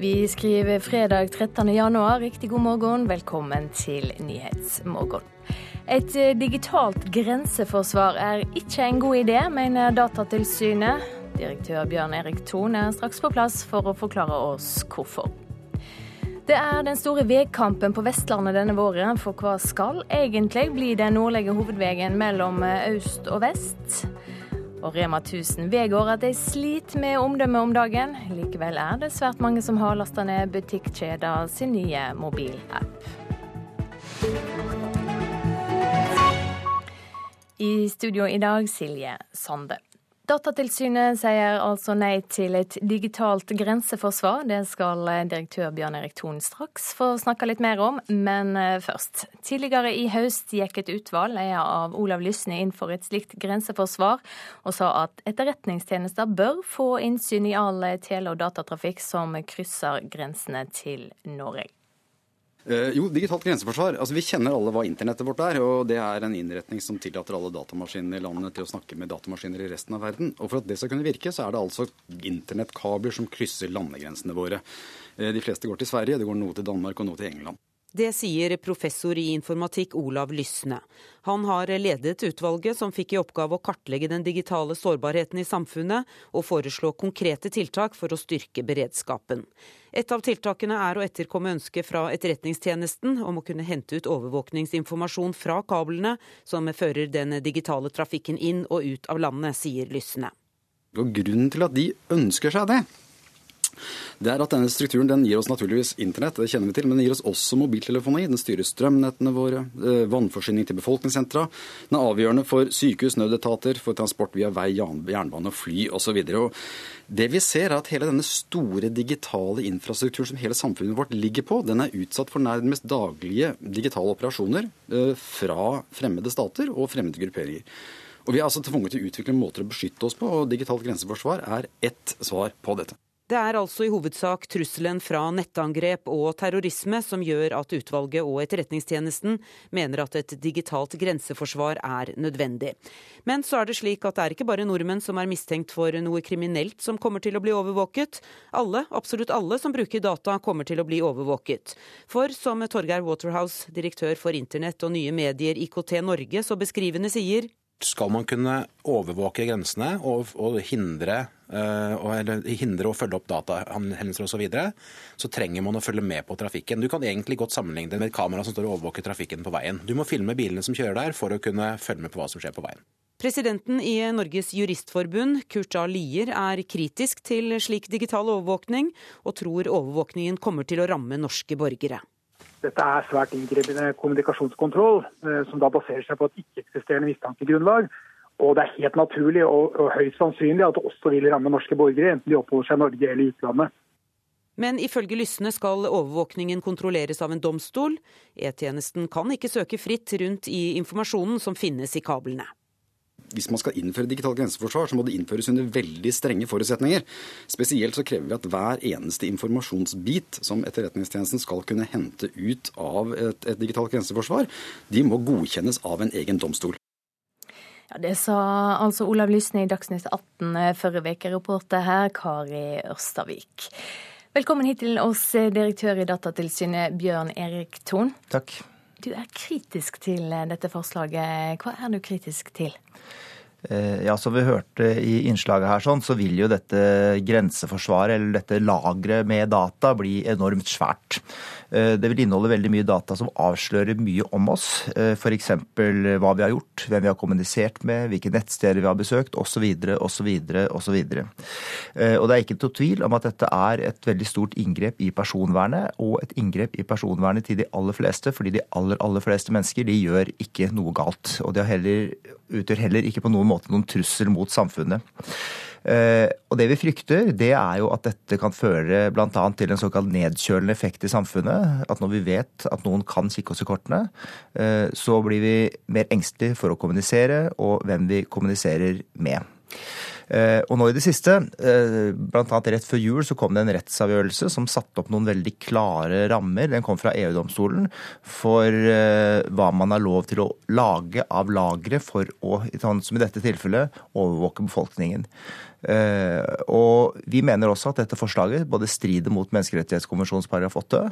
Vi skriver fredag 13. januar. Riktig god morgen. Velkommen til Nyhetsmorgen. Et eh, digitalt grenseforsvar er ikke en god idé, mener Datatilsynet. Direktør Bjørn Erik Thon er straks på plass for å forklare oss hvorfor. Det er den store veikampen på Vestlandet denne våren, for hva skal egentlig bli den nordlige hovedveien mellom eh, øst og vest? Og Rema 1000 vedgår at de sliter med omdømmet om dagen. Likevel er det svært mange som har lasta ned butikkjeda sin nye mobilapp. I studio i dag Silje Sande. Datatilsynet sier altså nei til et digitalt grenseforsvar. Det skal direktør Bjørn Erik Thon straks få snakke litt mer om, men eh, først. Tidligere i høst gikk et utvalg ledet av Olav Lysne inn for et slikt grenseforsvar, og sa at etterretningstjenester bør få innsyn i all tele- og datatrafikk som krysser grensene til Norge. Uh, jo, digitalt grenseforsvar. Altså, Vi kjenner alle hva internettet vårt er. og Det er en innretning som tillater alle datamaskinene i landet til å snakke med datamaskiner i resten av verden. Og For at det skal kunne virke, så er det altså internettkabler som krysser landegrensene våre. Uh, de fleste går til Sverige, det går noe til Danmark og noe til England. Det sier professor i informatikk Olav Lysne. Han har ledet utvalget som fikk i oppgave å kartlegge den digitale sårbarheten i samfunnet og foreslå konkrete tiltak for å styrke beredskapen. Et av tiltakene er å etterkomme ønsket fra Etterretningstjenesten om å kunne hente ut overvåkningsinformasjon fra kablene som fører den digitale trafikken inn og ut av landet, sier Lysne. Og Grunnen til at de ønsker seg det, det er at denne strukturen den gir oss naturligvis internett, det kjenner vi til, men den gir oss også mobiltelefoni. Den styrer strømnettene våre, eh, vannforsyning til befolkningssentra. Den er avgjørende for sykehus, nødetater, for transport via vei, jernbane og fly osv. Det vi ser er at hele denne store digitale infrastrukturen som hele samfunnet vårt ligger på, den er utsatt for nærmest daglige digitale operasjoner eh, fra fremmede stater og fremmede grupperinger. Og Vi er altså tvunget til å utvikle måter å beskytte oss på, og digitalt grenseforsvar er ett svar på dette. Det er altså i hovedsak trusselen fra nettangrep og terrorisme som gjør at utvalget og Etterretningstjenesten mener at et digitalt grenseforsvar er nødvendig. Men så er det slik at det er ikke bare nordmenn som er mistenkt for noe kriminelt som kommer til å bli overvåket. Alle, absolutt alle som bruker data kommer til å bli overvåket. For som Torgeir Waterhouse, direktør for internett og nye medier IKT Norge, så beskrivende sier skal man kunne overvåke grensene og, og hindre, eller hindre å følge opp datahendelser osv., så, videre, så trenger man å følge med på trafikken. Du kan egentlig godt sammenligne det med et kamera som står og overvåker trafikken på veien. Du må filme bilene som kjører der for å kunne følge med på hva som skjer på veien. Presidenten i Norges juristforbund, Kurt A. Lier, er kritisk til slik digital overvåkning, og tror overvåkningen kommer til å ramme norske borgere. Dette er svært inngripende kommunikasjonskontroll, eh, som da baserer seg på et ikke-eksisterende mistankegrunnlag. Og det er helt naturlig og, og høyst sannsynlig at det også vil ramme norske borgere, enten de oppholder seg i Norge eller i utlandet. Men ifølge Lysne skal overvåkningen kontrolleres av en domstol. E-tjenesten kan ikke søke fritt rundt i informasjonen som finnes i kablene hvis man skal innføre digitalt grenseforsvar, så må det innføres under veldig strenge forutsetninger. Spesielt så krever vi at hver eneste informasjonsbit som Etterretningstjenesten skal kunne hente ut av et, et digitalt grenseforsvar, de må godkjennes av en egen domstol. Det sa altså Olav Lysne i Dagsnytt 18 forrige uke. Reporter her, Kari Ørstavik. Velkommen hit til oss, direktør i Datatilsynet, Bjørn Erik Thon. Takk. Du er kritisk til dette forslaget. Hva er du kritisk til? Eh, ja, Som vi hørte i innslaget her, sånn, så vil jo dette grenseforsvaret, eller dette lageret med data, bli enormt svært. Eh, det vil inneholde veldig mye data som avslører mye om oss. Eh, F.eks. hva vi har gjort, hvem vi har kommunisert med, hvilke nettsteder vi har besøkt osv. osv. osv. Og det er ikke noe tvil om at dette er et veldig stort inngrep i personvernet, og et inngrep i personvernet til de aller fleste, fordi de aller, aller fleste mennesker de gjør ikke noe galt. Og de har heller, utgjør heller ikke på noen måte noen trussel mot samfunnet. Eh, og det vi frykter, det er jo at dette kan føre bl.a. til en såkalt nedkjølende effekt i samfunnet. At når vi vet at noen kan kikke oss i kortene, eh, så blir vi mer engstelige for å kommunisere, og hvem vi kommuniserer med. Eh, og nå i det siste, eh, bl.a. rett før jul, så kom det en rettsavgjørelse som satte opp noen veldig klare rammer. Den kom fra EU-domstolen for hva man har lov til å lage av lagre for å, sånn som i dette tilfellet, overvåke befolkningen. Og vi mener også at dette forslaget både strider mot menneskerettighetskonvensjonens paragraf 8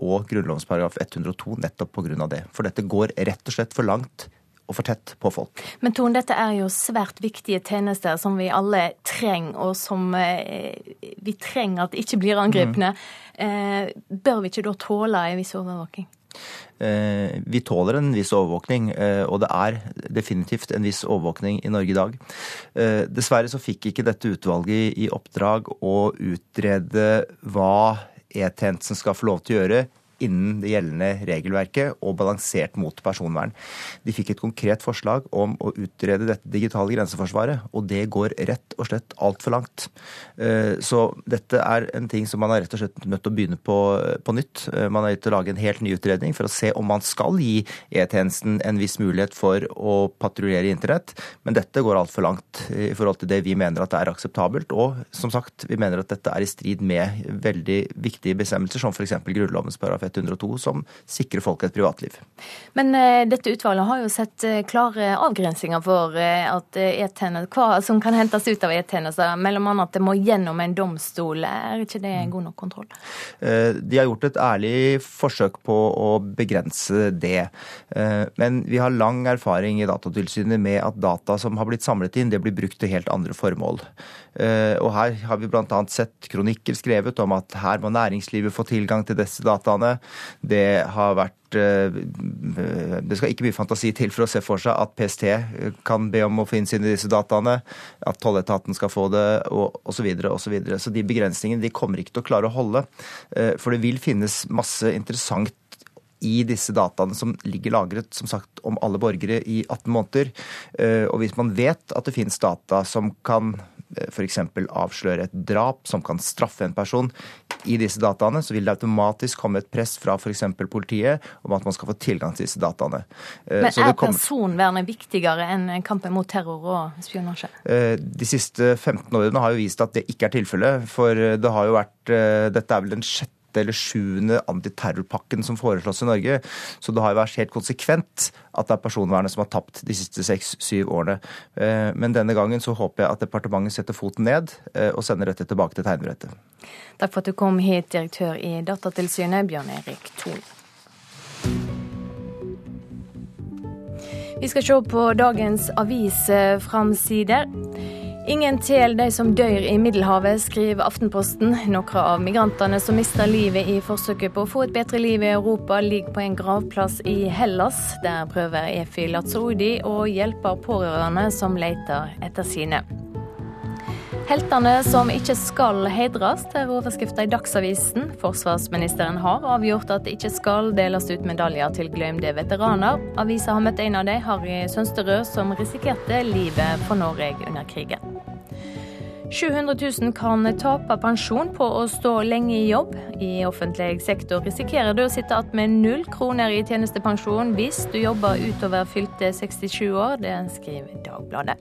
og Grunnlovens paragraf 102 nettopp pga. det. For dette går rett og slett for langt og for tett på folk. Men Tone, dette er jo svært viktige tjenester som vi alle trenger, og som eh, vi trenger at ikke blir angrepne. Mm. Eh, bør vi ikke da tåle en viss overvåking? Eh, vi tåler en viss overvåkning, og det er definitivt en viss overvåkning i Norge i dag. Dessverre så fikk ikke dette utvalget i oppdrag å utrede hva E-tjenesten skal få lov til å gjøre innen det gjeldende regelverket og balansert mot personvern. De fikk et konkret forslag om å utrede dette digitale grenseforsvaret, og det går rett og slett altfor langt. Eh, så dette er en ting som man er rett og slett nødt til å begynne på, på nytt. Eh, man er nødt til å lage en helt ny utredning for å se om man skal gi E-tjenesten en viss mulighet for å patruljere internett, men dette går altfor langt i forhold til det vi mener at er akseptabelt. Og som sagt, vi mener at dette er i strid med veldig viktige bestemmelser, som f.eks. Grunnlovens paragraf 102 som sikrer folk et privatliv. Men uh, dette utvalget har jo sett uh, klare avgrensinger for uh, at hva som kan hentes ut av e-tjenester, mellom annet at det må gjennom en domstol. Er ikke det god nok kontroll? De har gjort et ærlig forsøk på å begrense det. Men vi har lang erfaring i Datatilsynet med at data som har blitt samlet inn, det blir brukt til helt andre formål. Og her har vi bl.a. sett kronikker skrevet om at her må næringslivet få tilgang til disse dataene. Det har vært eh, det skal ikke mye fantasi til for å se for seg at PST kan be om å få innsyn i disse dataene, at tolletaten skal få det, og osv. Så, og så, videre. så de begrensningene de kommer ikke til å klare å holde. Eh, for det vil finnes masse interessant i disse dataene som ligger lagret som sagt, om alle borgere i 18 måneder. Eh, og hvis man vet at det finnes data som kan f.eks. avsløre et drap som kan straffe en person i disse dataene, så vil det automatisk komme et press fra f.eks. politiet om at man skal få tilgang til disse dataene. Eh, Men er kommer... personvernet viktigere enn kampen mot terror og spionasje? Eh, de siste 15 årene har jo vist at det ikke er tilfellet. For det har jo vært eh, Dette er vel den sjette eller sjuende antiterrorpakken som foreslås i Norge. Så det har jo vært helt konsekvent at det er personvernet som har tapt de siste seks-syv årene. Eh, men denne gangen så håper jeg at departementet setter foten ned eh, og sender dette tilbake til tegnebrettet. Takk for at du kom hit, direktør i Datatilsynet, Bjørn Erik Thon. Vi skal se på dagens avisframsider. Ingen til de som dør i Middelhavet, skriver Aftenposten. Noen av migrantene som mister livet i forsøket på å få et bedre liv i Europa, ligger på en gravplass i Hellas. Der prøver Efi Latsoudi å hjelpe pårørende som leter etter sine. Heltene som ikke skal hedres, er overskrifta i Dagsavisen. Forsvarsministeren har avgjort at det ikke skal deles ut medaljer til glemte veteraner. Avisa har møtt en av dem, Harry Sønsterød, som risikerte livet for Norge under krigen. 700 000 kan tape pensjon på å stå lenge i jobb. I offentlig sektor risikerer du å sitte igjen med null kroner i tjenestepensjon hvis du jobber utover fylte 67 år. Det skriver Dagbladet.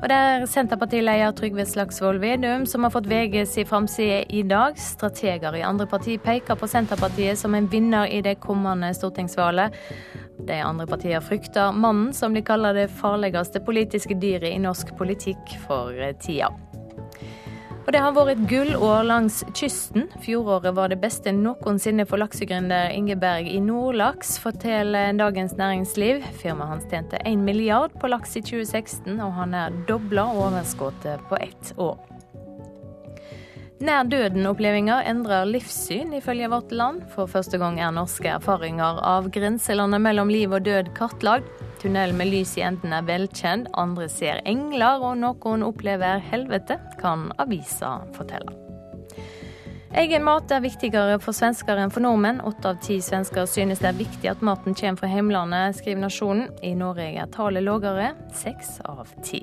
Og det er Senterpartileder Trygve Slagsvold Vedum som har fått VGs i framside i dag. Strateger i andre parti peker på Senterpartiet som en vinner i det kommende stortingsvalget. De andre partiene frykter mannen som de kaller det farligste politiske dyret i norsk politikk for tida. Og Det har vært et gullår langs kysten. Fjoråret var det beste noensinne for laksegründer Ingeberg i Nordlaks, forteller Dagens Næringsliv. Firmaet hans tjente 1 milliard på laks i 2016, og han er dobla overskuddet på ett år. Nær døden-opplevelser endrer livssyn, ifølge Vårt Land. For første gang er norske erfaringer av grenselandet mellom liv og død kartlagt. Tunnel med lys i enden er velkjent, andre ser engler, og noen opplever helvete, kan avisa fortelle. Egen mat er viktigere for svensker enn for nordmenn. Åtte av ti svensker synes det er viktig at maten kommer fra hjemlandet, skriver Nasjonen. I Norge er tallet lavere, seks av ti.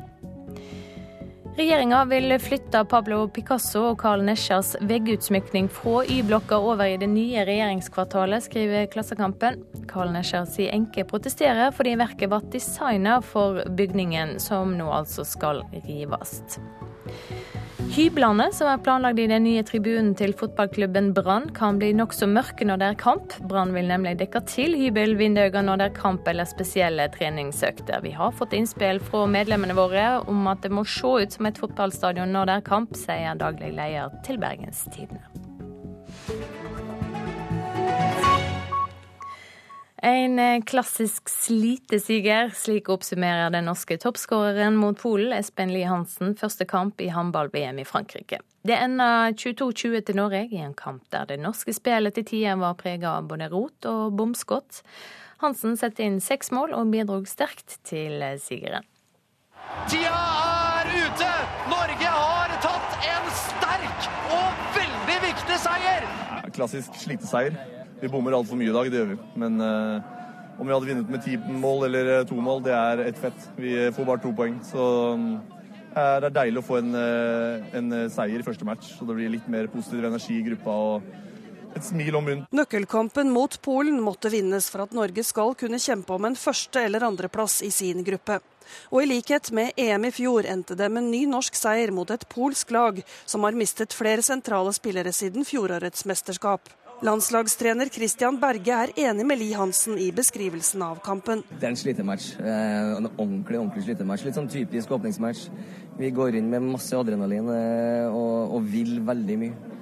Regjeringa vil flytte Pablo Picasso og Carl Nesjas veggutsmykning fra Y-blokka over i det nye regjeringskvartalet, skriver Klassekampen. Carl Nesjas enke protesterer fordi verket ble designet for bygningen, som nå altså skal rives. Hyblene som er planlagt i den nye tribunen til fotballklubben Brann, kan bli nokså mørke når det er kamp. Brann vil nemlig dekke til hybelvinduene når det er kamp eller spesielle treningsøkter. Vi har fått innspill fra medlemmene våre om at det må se ut som et fotballstadion når det er kamp, sier daglig leder til Bergens Tidende. En eh, klassisk slitesiger, slik oppsummerer den norske toppskåreren mot Polen, Espen Lie Hansen, første kamp i håndball-VM i Frankrike. Det enda 22-20 til Norge i en kamp der det norske spillet til tider var preget av både rot og bomskott. Hansen setter inn seks mål og bidro sterkt til eh, sigeren. Tida er ute! Norge har tatt en sterk og veldig viktig seier! Klassisk sliteseier. Vi bommer altfor mye i dag, det gjør vi. Men uh, om vi hadde vunnet med ti mål eller eh, to mål, det er ett fett. Vi får bare to poeng. Så um, det er deilig å få en, en, seier i første match. Så det blir litt mer positiv energi i gruppa og et smil om munnen. Nøkkelkampen mot Polen måtte vinnes for at Norge skal kunne kjempe om en første- eller andreplass i sin gruppe. Og i likhet med EM i fjor endte det med ny norsk seier mot et polsk lag som har mistet flere sentrale spillere siden fjorårets mesterskap. Landslagstrener Christian Berge er enig med Li Hansen i beskrivelsen av kampen. Det er en slitematch. Eh, en ordentlig ordentlig slitematch. Litt sånn typisk åpningsmatch. Vi går inn med masse adrenalin eh, og, og vil veldig mye.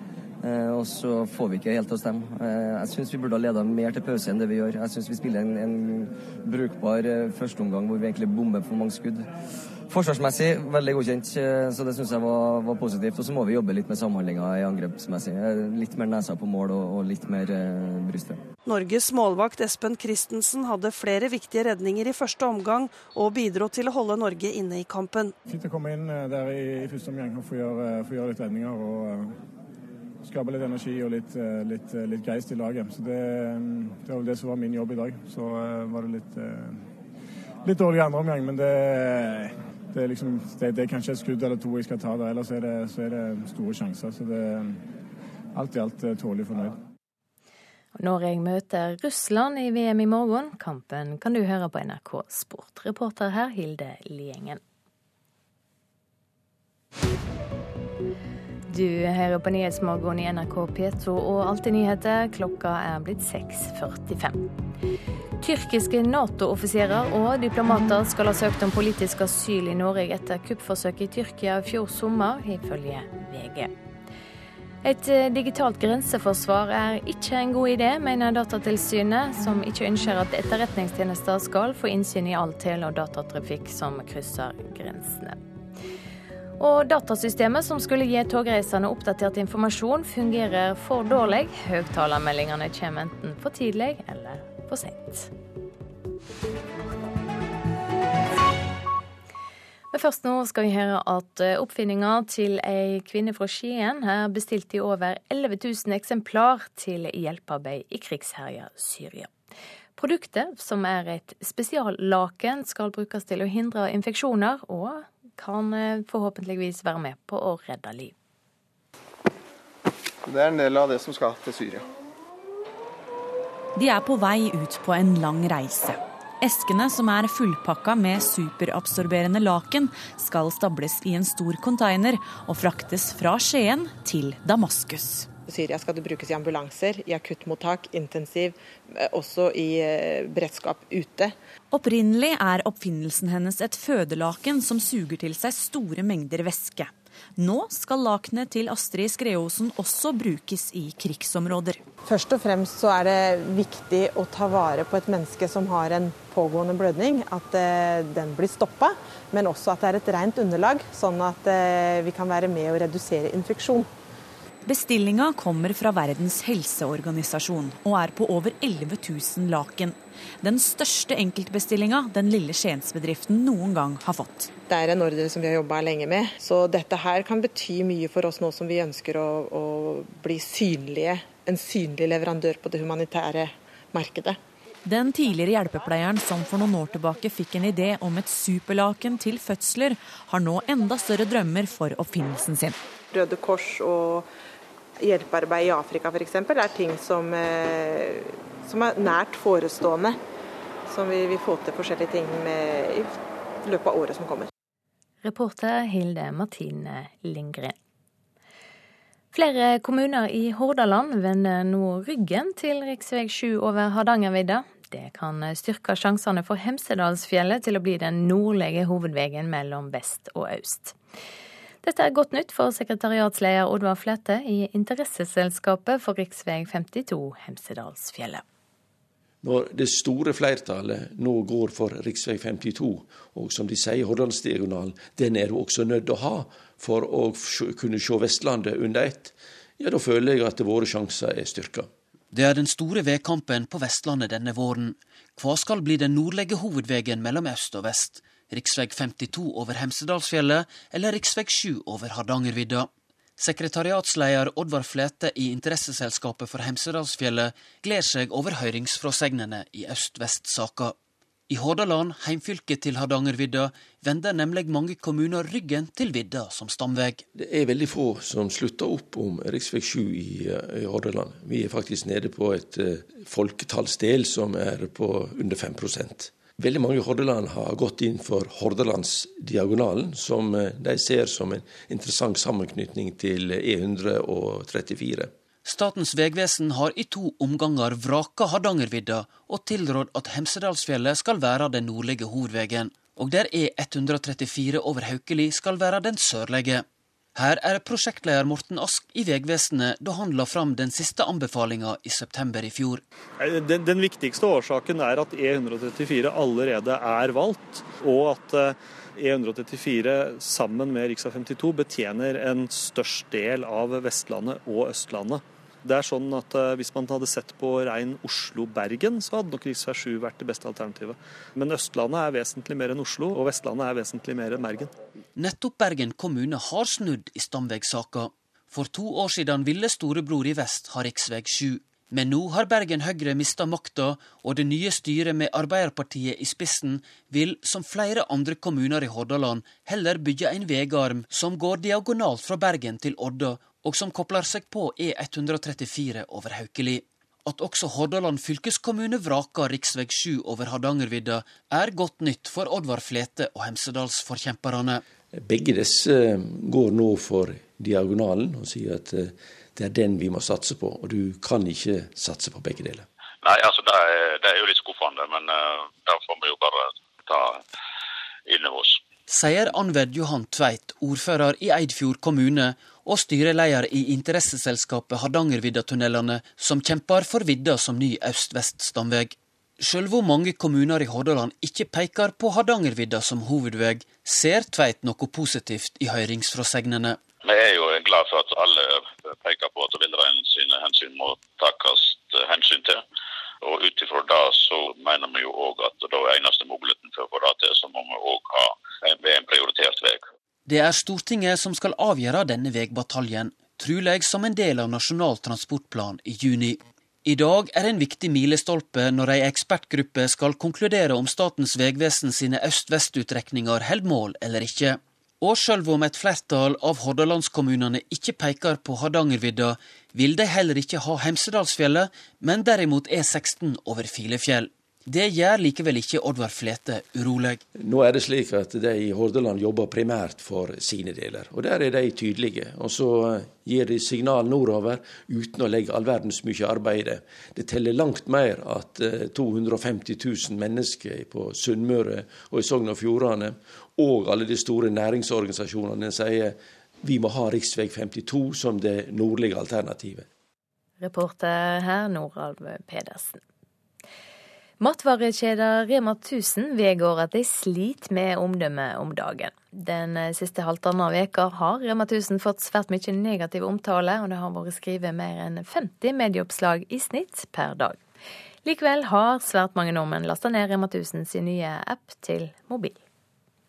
Eh, og så får vi ikke helt til å stemme. Jeg syns vi burde ha leda mer til pause enn det vi gjør. Jeg syns vi spiller en, en brukbar førsteomgang hvor vi egentlig bomber for mange skudd. Forsvarsmessig veldig godkjent, eh, så det syns jeg var, var, positivt. Og så må vi jobbe litt med samhandlinga i angrepsmessig. Eh, litt mer nesa på mål og, og litt mer eh, brystet. Norges målvakt Espen Christensen hadde flere viktige redninger i første omgang, og bidro til å holde Norge inne i kampen. Fint å komme inn eh, der i, i første omgang og få gjøre, få gjøre litt redninger. og skape litt energi og litt, litt, litt geist i laget. Så det, det var det som var min jobb i dag. Så var det litt, litt dårlig andre omgang, men det det er, liksom, det, det er kanskje et skudd eller to jeg skal ta der, ellers er det, så er det store sjanser. Så det er alt i alt eh, tålelig fornøyd. Norge møter Russland i VM i morgen. Kampen kan du høre på NRK Sport. Reporter her Hilde Liengen. Du hører på Nyhetsmorgen i NRK P2 og Alltid nyheter. Klokka er blitt 6.45. Tyrkiske Nato-offiserer og diplomater skal ha søkt om politisk asyl i Norge etter kuppforsøket i Tyrkia i fjor sommer, ifølge VG. Et eh, digitalt grenseforsvar er ikke en god idé, mener Datatilsynet, som ikke ønsker at etterretningstjenester skal få innsyn i all tele- og datatrafikk som krysser grensene. Og datasystemet som skulle gi togreisende oppdatert informasjon, fungerer for dårlig. Høyttalermeldingene kommer enten for tidlig eller for sent. Men først nå skal vi høre at eh, oppfinninga til ei kvinne fra Skien er bestilt i over 11 000 eksemplar til hjelpearbeid i krigsherja Syria. Produktet, som er et spesiallaken, skal brukes til å hindre infeksjoner, og kan eh, forhåpentligvis være med på å redde liv. Det er en del av det som skal til Syria. De er på vei ut på en lang reise. Eskene, som er fullpakka med superabsorberende laken, skal stables i en stor konteiner og fraktes fra Skien til Damaskus. Syria skal det brukes i ambulanser, i akuttmottak, intensiv, eh, også i eh, beredskap ute. Opprinnelig er oppfinnelsen hennes et fødelaken som suger til seg store mengder væske. Nå skal lakenet til Astrid Skreosen også brukes i krigsområder. Først og fremst så er det viktig å ta vare på et menneske som har en pågående blødning. At eh, den blir stoppa, men også at det er et rent underlag, sånn at vi kan være med å redusere infeksjon. Bestillinga kommer fra Verdens helseorganisasjon og er på over 11 000 laken. Den største enkeltbestillinga den lille Skiensbedriften noen gang har fått. Det er en ordre som vi har jobba lenge med, så dette her kan bety mye for oss nå som vi ønsker å, å bli synlige. En synlig leverandør på det humanitære markedet. Den tidligere hjelpepleieren som for noen år tilbake fikk en idé om et superlaken til fødsler, har nå enda større drømmer for oppfinnelsen sin. Røde Kors og hjelpearbeid i Afrika f.eks. er ting som, eh, som, er nært forestående. Som vi vil få til forskjellige ting med i løpet av året som kommer. Reporter Hilde Martine Lindgren. Flere kommuner i Hordaland vender nå ryggen til rv. 7 over Hardangervidda. Det kan styrke sjansene for Hemsedalsfjellet til å bli den nordlige hovedveien mellom vest og øst. Dette er godt nytt for sekretariatsleder Oddvar Fløte i interesseselskapet for rv. 52 Hemsedalsfjellet. Når det store flertallet nå går for rv. 52, og som de sier, Hordalandsdiagonalen, den er du også nødt til å ha for å kunne se Vestlandet under ett, ja, da føler jeg at våre sjanser er styrka. Det er den store vedkampen på Vestlandet denne våren. Hva skal bli den nordlige hovedveien mellom øst og vest? Riksveg 52 over Hemsedalsfjellet eller riksveg 7 over Hardangervidda? Sekretariatsleder Oddvar Flete i Interesseselskapet for Hemsedalsfjellet gleder seg over høringsfråsegnene i øst-vest-saka. I Hordaland, heimfylket til Hardangervidda, vender nemlig mange kommuner ryggen til vidda som stamvei. Det er veldig få som slutter opp om rv. 7 i, i, Hordaland. Vi er faktisk nede på et uh, folketallsdel som er på under 5 Veldig mange i Hordaland har gått inn for Hordalandsdiagonalen, som uh, de ser som en interessant sammenknytning til E134. Statens vegvesen har i to omganger vraka Hardangervidda og tilrådd at Hemsedalsfjellet skal være den nordlige hovedvegen, og der E134 over Haukeli skal være den sørlige. Her er prosjektleder Morten Ask i Vegvesenet da han la fram den siste anbefalinga i september i fjor. Den, den, viktigste årsaken er at E134 allerede er valgt, og at E134 eh, e sammen med rv. 52 betjener en størst del av Vestlandet og Østlandet. Det er sånn at uh, Hvis man hadde sett på rein Oslo-Bergen, så hadde nok rv. 7 vært det beste alternativet. Men Østlandet er vesentlig mer enn Oslo, og Vestlandet er vesentlig mer enn Bergen. Nettopp Bergen kommune har snudd i stamvegsaka. For to år siden ville storebror i vest ha rv. 7. Men nå har Bergen Høyre mista makta, og det nye styret med Arbeiderpartiet i spissen vil, som flere andre kommuner i Hordaland, heller bygge en vegarm som går diagonalt fra Bergen til Odda og som kobler seg på E134 over Haukeli. At også Hordaland fylkeskommune vraker rv. 7 over Hardangervidda, er godt nytt for Oddvar Flete og Hemsedalsforkjemperne. Begge disse går nå for diagonalen og sier at eh, det er den vi må satse på. Og du kan ikke satse på begge deler. Nei, altså det er, det er jo litt skuffende, men uh, det får vi jo bare ta inn over oss. Sier Anved Johan Tveit, ordfører i Eidfjord kommune, og styreleder i interesseselskapet Hardangervidda-tunnelene, som kjemper for vidda som ny øst-vest-stamvei. Sjøl hvor mange kommuner i Hordaland ikke peker på Hardangervidda som hovedvei, ser Tveit noe positivt i høringsfrasegnene. Vi er jo glad for at alle peker på at villreinen sine hensyn må takes hensyn til. Og ut ifra det så mener vi jo òg at da eneste muligheten for å få det til, så må vi òg ha en, en prioritert vei. Det er Stortinget som skal avgjøre denne veibataljen, trolig som en del av Nasjonal transportplan i juni. I dag er en viktig milestolpe når ei ekspertgruppe skal konkludere om Statens vegvesen sine øst-vest-utrekninger holder mål eller ikke. Og sjøl om et flertall av hordalandskommunene ikke peker på Hardangervidda, vil de heller ikke ha Hemsedalsfjellet, men derimot E16 over Filefjell. Det gjør likevel ikke Oddvar Flete urolig. Nå er det slik at de i Hordaland jobber primært for sine deler, og der er de tydelige. Og så eh, gir de signal nordover uten å legge all verdens mye arbeid i det. Det teller langt mer at 250 eh, 000 mennesker på Sunnmøre og i Sogn og Fjordane, og alle de store næringsorganisasjonene sier vi må ha rv. 52 som det nordlige alternativet. Reporter her, Noralv Pedersen. Matvarekjeder Rema 1000 vedgår at de sliter med omdømmet om dagen. Den siste halvtanna veka har Rema 1000 fått svært mye negativ omtale, og det har vært skrevet mer enn 50 medieoppslag i snitt per dag. Likevel har svært mange nordmenn lasta ned Rema 1000 sin nye app til mobil.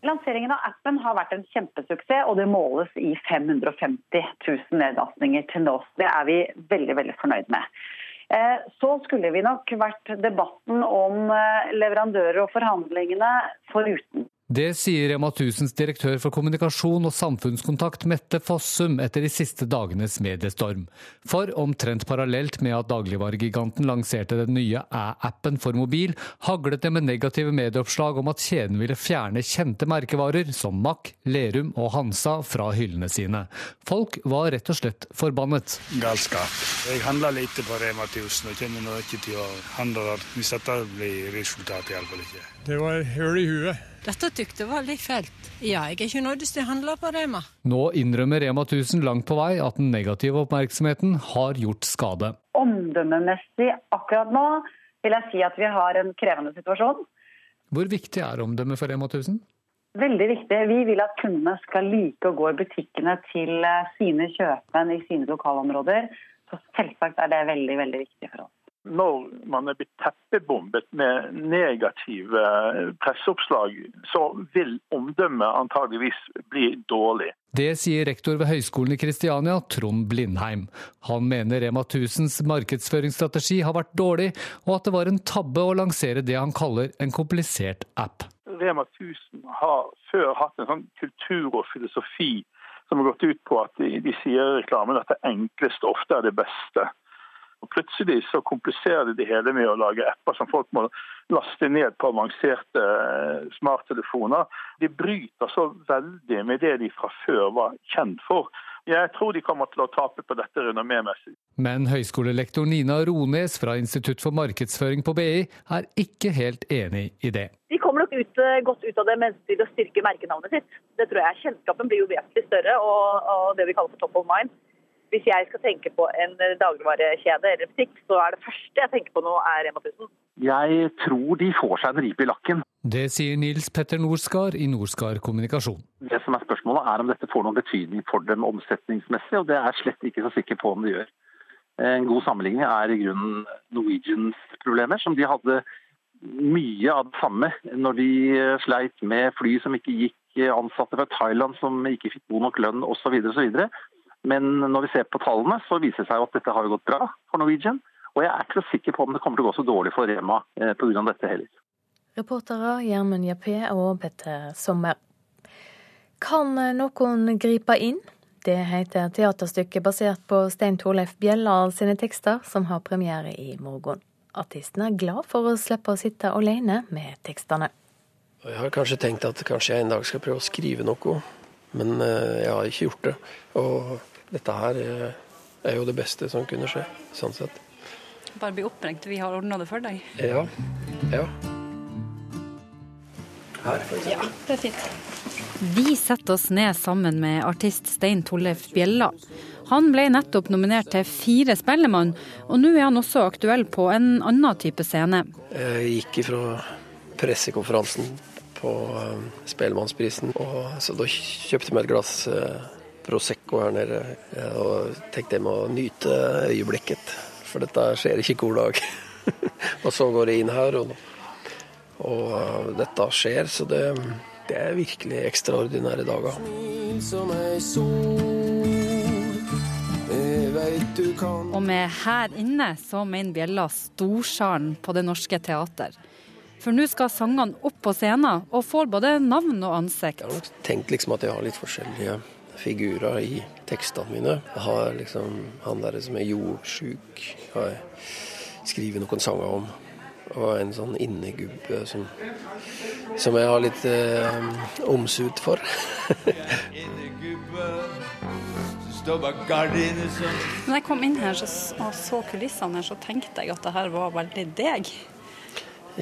Lanseringen av appen har vært en kjempesuksess, og det måles i 550 000 nedlastninger til nå. Det er vi veldig veldig fornøyd med. Eh, så skulle vi nok vært debatten om eh, leverandører og forhandlingene foruten. Det sier Rema 1000s direktør for kommunikasjon og samfunnskontakt Mette Fossum etter de siste dagenes mediestorm. For omtrent parallelt med at dagligvaregiganten lanserte den nye Æ-appen for mobil, haglet det med negative medieoppslag om at kjeden ville fjerne kjente merkevarer som Mack, Lerum og Hansa fra hyllene sine. Folk var rett og slett forbannet. Galskap. Jeg handler lite på Rema 1000 og kjenner nå ikke til å handle der hvis dette blir resultatet, iallfall ikke. Det var hull i huet. Dette tykte jeg var litt fælt. Ja, jeg er ikke nødt til å handle på Rema. Nå innrømmer Rema 1000 langt på vei at den negative oppmerksomheten har gjort skade. Omdømmemessig akkurat nå vil jeg si at vi har en krevende situasjon. Hvor viktig er omdømmet for Rema 1000? Veldig viktig. Vi vil at kundene skal like å gå i butikkene til eh, sine kjøpmenn i sine lokalområder. Så selvsagt er det veldig, veldig viktig for oss når man er blitt teppebombet med negative presseoppslag, så vil omdømmet antageligvis bli dårlig. Det sier rektor ved Høgskolen i Kristiania, Trond Blindheim. Han mener Rema 1000s markedsføringsstrategi har vært dårlig, og at det var en tabbe å lansere det han kaller en komplisert app. Rema 1000 har før hatt en sånn kultur og filosofi som har gått ut på at de, de sier i reklamen at det enkleste ofte er det beste. Og Plutselig så kompliserer de det hele med å lage apper som folk må laste ned på avanserte eh, smarttelefoner. De bryter så veldig med det de fra før var kjent for. Jeg tror de kommer til å tape på dette renommémessig. Men høyskolelektor Nina Rones fra Institutt for markedsføring på BI er ikke helt enig i det. De kommer nok ut, eh, godt ut av det mens de vil styrke merkenavnet sitt. Det tror jeg. Kjennskapen blir jo vesentlig større, og, og det vi kaller for top of mind. Hvis jeg skal tenke på en dagligvarekjede eller butikk, så er det første jeg tenker på nå, er Rema 1000. Jeg tror de får seg en ripe i lakken. Det sier Nils Petter Norskar i Norskar kommunikasjon. Det som er Spørsmålet er om dette får noen betydning for dem omsetningsmessig, og det er jeg slett ikke så sikker på om det gjør. En god sammenligning er i grunnen Norwegians problemer, som de hadde mye av det samme når de sleit med fly som ikke gikk, ansatte fra Thailand som ikke fikk god nok lønn osv. osv. Men når vi ser på tallene, så viser det seg at dette har gått bra for Norwegian. Og jeg er ikke så sikker på om det kommer til å gå så dårlig for Rema eh, pga. dette heller. Reportere Gjermund Jappé og Petter Sommer. Kan noen gripe inn? Det heter teaterstykket basert på Stein Torleif Bjelland sine tekster, som har premiere i morgen. Artisten er glad for å slippe å sitte alene med tekstene. Jeg har kanskje tenkt at kanskje jeg en dag skal prøve å skrive noe, men eh, jeg har ikke gjort det. Og dette her er jo det beste som kunne skje, sånn sett. Bare bli oppringt, vi har ordna det for deg. Ja. Ja. Her, for eksempel. Ja, det er fint. Vi setter oss ned sammen med artist Stein Tollef Bjella. Han ble nettopp nominert til fire Spellemann, og nå er han også aktuell på en annen type scene. Jeg gikk ifra pressekonferansen på eh, Spellemannsprisen, og så da kjøpte jeg meg et glass eh, Prosecco her nede og tenkte jeg må nyte øyeblikket, for dette skjer ikke hver dag. og så går jeg inn her, og, og uh, dette skjer, så det, det er virkelig ekstraordinære dager. Og med her inne så mener Bjella storsalen på Det Norske Teater. For nå skal sangene opp på scenen og får både navn og ansikt. Jeg har nok tenkt liksom at jeg har litt forskjellige figurer i tekstene mine. Jeg har liksom han der som er jordsjuk, har jeg skrevet noen sanger om. Og en sånn innegubbe som, som jeg har litt eh, omsut for. Når jeg kom inn her så, og så kulissene her, så tenkte jeg at det her var veldig deg.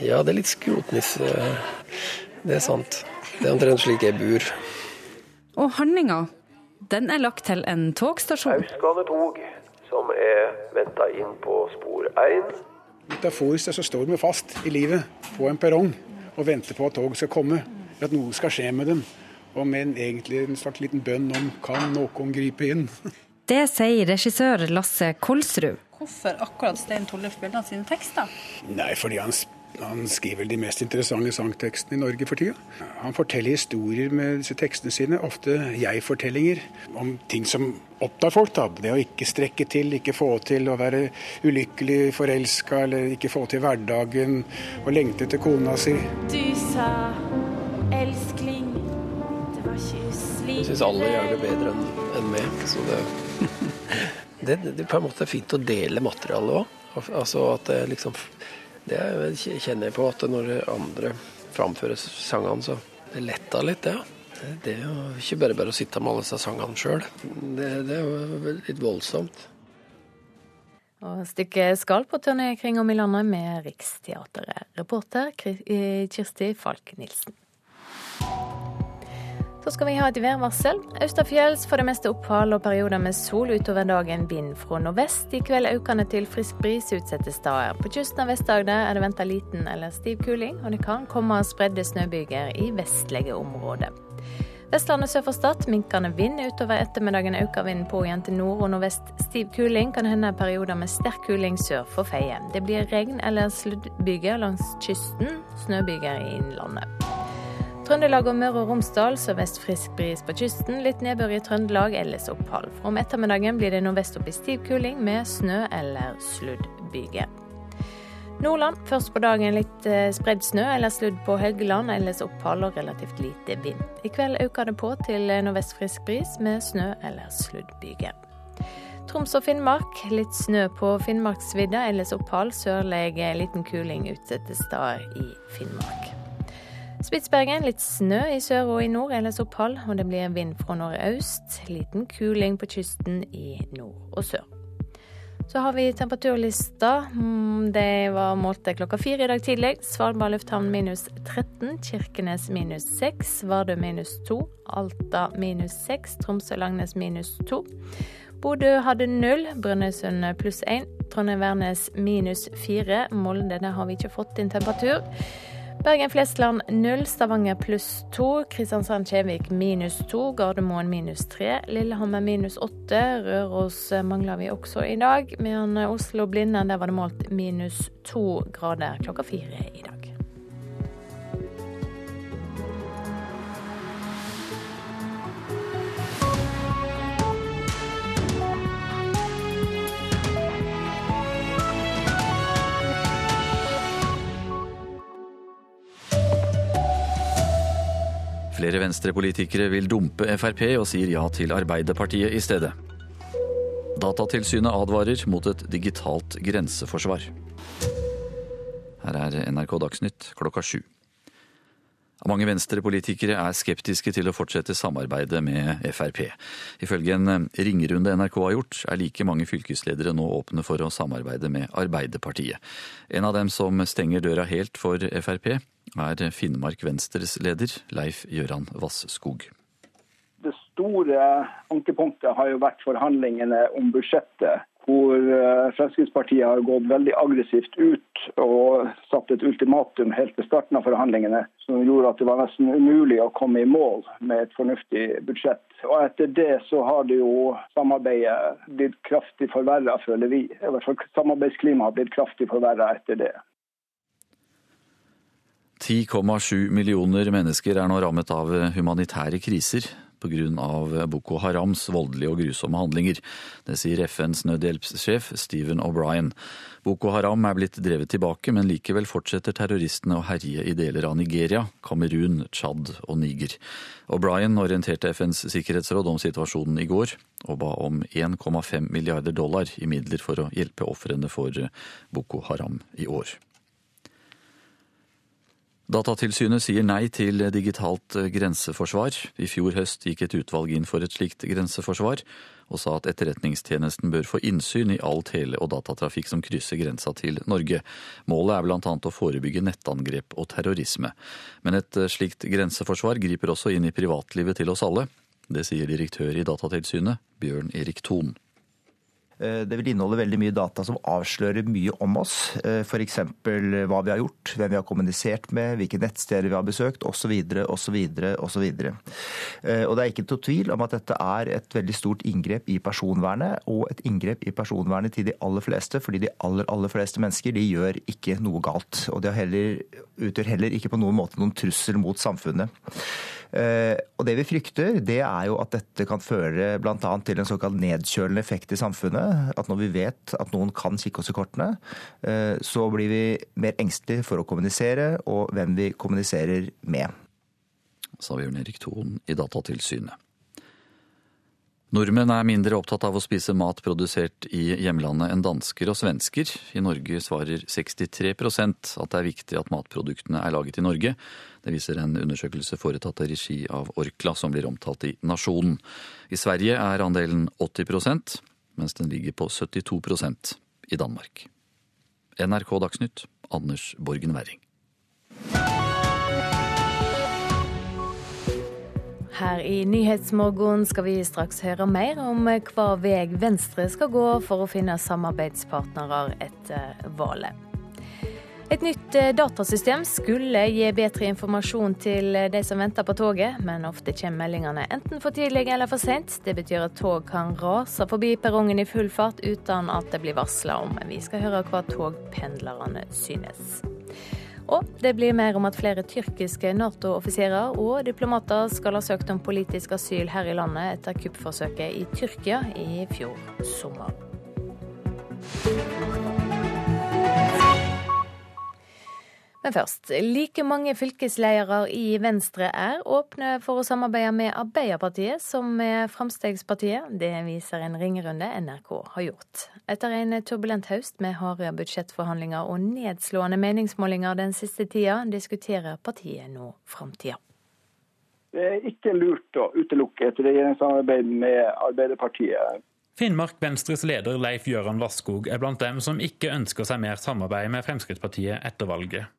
Ja, det er litt skrotnisse. Det er sant. Det er omtrent slik jeg bor. Og handlinga den er lagt til en togstasjon. Austgane tog, som er venta inn på spor 1. Metaforisk så står vi fast i livet på en perrong og venter på at tog skal komme. At noe skal skje med dem. Og med en, egentlig en slags liten bønn om kan noen gripe inn. Det sier regissør Lasse Kolsrud. Hvorfor akkurat Stein Tollef Bjelland sine tekster? Nei, fordi han Han skriver de mest interessante sangtekstene i Norge for tida. Han forteller historier med disse tekstene sine, ofte jeg-fortellinger, om ting som opptar folk. da. Det å ikke strekke til, ikke få til, å være ulykkelig forelska eller ikke få til hverdagen, og lengte etter kona si. Du sa elskling, det var ikke uslik Jeg syns alle gjør det bedre enn en meg. Så det, det, det, det er på en måte fint å dele materialet òg. Altså at det liksom Det kjenner jeg på at når andre framfører sangene, så det letter litt, det. Ja. Det er jo ikke bare bare å sitte med alle disse sangene sjøl. Det, det er jo litt voldsomt. Og stykket skal på turné kring om i landet med Riksteatret. Reporter Kirsti Falk Nilsen. Så skal vi ha et værvarsel. Østafjells for det meste opphold og perioder med sol utover dagen. Vind fra nordvest. I kveld økende til frisk bris utsatte steder. På kysten av Vest-Agder er det venta liten eller stiv kuling, og det kan komme spredde snøbyger i vestlige områder. Vestlandet sør for Stad minkende vind utover ettermiddagen øker vinden på igjen til nord og nordvest. Stiv kuling kan hende perioder med sterk kuling sør for Feie. Det blir regn eller sluddbyger langs kysten, snøbyger i innlandet. Trøndelag og Møre og Romsdal sørvest frisk bris på kysten. Litt nedbør i Trøndelag, ellers opphold. Om ettermiddagen blir det nordvest opp i stiv kuling med snø eller sluddbyger. Nordland først på dagen litt eh, spredd snø eller sludd på Høgland, ellers opphold og relativt lite vind. I kveld øker det på til nordvest frisk bris med snø eller sluddbyger. Troms og Finnmark litt snø på Finnmarksvidda, ellers opphold. Sørlig liten kuling utsatte steder i Finnmark. Spitsbergen litt snø i sør og i nord, ellers opphold. Og det blir vind fra nordøst. Liten kuling på kysten i nord og sør. Så har vi temperaturlista. Mm, det var målt klokka fire i dag tidlig. Svalbard lufthavn minus 13. Kirkenes minus 6. Vardø minus 2. Alta minus 6. Tromsø-Langnes minus 2. Bodø hadde null. Brønnøysund pluss 1. Trondheim-Værnes minus 4. Molde, der har vi ikke fått inn temperatur. Bergen-Flesland 0, Stavanger pluss 2, Kristiansand-Kjevik minus 2, Gardermoen minus 3, Lillehammer minus 8, Røros mangler vi også i dag, men Oslo-Blindern der var det målt minus 2 grader klokka fire i dag. Flere venstrepolitikere vil dumpe Frp og sier ja til Arbeiderpartiet i stedet. Datatilsynet advarer mot et digitalt grenseforsvar. Her er NRK Dagsnytt klokka sju. Mange venstrepolitikere er skeptiske til å fortsette samarbeidet med Frp. Ifølge en ringerunde NRK har gjort, er like mange fylkesledere nå åpne for å samarbeide med Arbeiderpartiet. En av dem som stenger døra helt for Frp, er Finnmark Venstres leder, Leif Gøran Vasskog. Det store ankepunktet har jo vært forhandlingene om budsjettet. Hvor eh, Fremskrittspartiet har gått veldig aggressivt ut og satt et ultimatum helt til starten av forhandlingene, som gjorde at det var nesten umulig å komme i mål med et fornuftig budsjett. Og etter det så har det jo samarbeidet blitt kraftig forverra, føler vi. I hvert fall Samarbeidsklimaet har blitt kraftig forverra etter det. 10,7 millioner mennesker er nå rammet av humanitære kriser pga. Boko Harams voldelige og grusomme handlinger. Det sier FNs nødhjelpssjef Stephen O'Brien. Boko Haram er blitt drevet tilbake, men likevel fortsetter terroristene å herje i deler av Nigeria, Kamerun, Tsjad og Niger. O'Brien orienterte FNs sikkerhetsråd om situasjonen i går, og ba om 1,5 milliarder dollar i midler for å hjelpe ofrene for Boko Haram i år. Datatilsynet sier nei til digitalt grenseforsvar. I fjor høst gikk et utvalg inn for et slikt grenseforsvar, og sa at Etterretningstjenesten bør få innsyn i all tele- og datatrafikk som krysser grensa til Norge. Målet er bl.a. å forebygge nettangrep og terrorisme. Men et slikt grenseforsvar griper også inn i privatlivet til oss alle. Det sier direktør i Datatilsynet, Bjørn Erik Thon. Det vil inneholde veldig mye data som avslører mye om oss. F.eks. hva vi har gjort, hvem vi har kommunisert med, hvilke nettsteder vi har besøkt osv. osv. osv. Og det er ikke til tvil om at dette er et veldig stort inngrep i personvernet, og et inngrep i personvernet til de aller fleste, fordi de aller, aller fleste mennesker de gjør ikke noe galt. Og de heller, utgjør heller ikke på noen måte noen trussel mot samfunnet. Eh, og Det vi frykter, det er jo at dette kan føre bl.a. til en såkalt nedkjølende effekt i samfunnet. At når vi vet at noen kan kikke oss i kortene, eh, så blir vi mer engstelige for å kommunisere, og hvem vi kommuniserer med. Sa Bjørn Erik Thon i Datatilsynet. Nordmenn er mindre opptatt av å spise mat produsert i hjemlandet enn dansker og svensker. I Norge svarer 63% at det er viktig at matproduktene er laget i Norge. Det viser en undersøkelse foretatt i regi av Orkla, som blir omtalt i Nasjonen. I Sverige er andelen 80% mens den ligger på 72% i Danmark. NRK Dagsnytt, Anders Borgen Werring. Her i Nyhetsmorgen skal vi straks høre mer om hva vei Venstre skal gå for å finne samarbeidspartnere etter valget. Et nytt eh, datasystem skulle gi bedre informasjon til de som venter på toget, men ofte kommer meldingene enten for tidlig eller for sent. Det betyr at tog kan rase forbi perrongen i full fart uten at det blir varsla om. Vi skal høre hva togpendlerne synes. Og det blir mer om at flere tyrkiske Nato-offiserer og diplomater skal ha søkt om politisk asyl her i landet etter kuppforsøket i Tyrkia i fjor sommer. Men først. Like mange fylkesledere i Venstre er åpne for å samarbeide med Arbeiderpartiet som med Fremskrittspartiet. Det viser en ringerunde NRK har gjort. Etter en turbulent høst med harde budsjettforhandlinger og nedslående meningsmålinger den siste tida, diskuterer partiet nå framtida. Det er ikke lurt å utelukke et regjeringssamarbeid med Arbeiderpartiet. Finnmark Venstres leder Leif Gøran Vasskog er blant dem som ikke ønsker seg mer samarbeid med Fremskrittspartiet etter valget.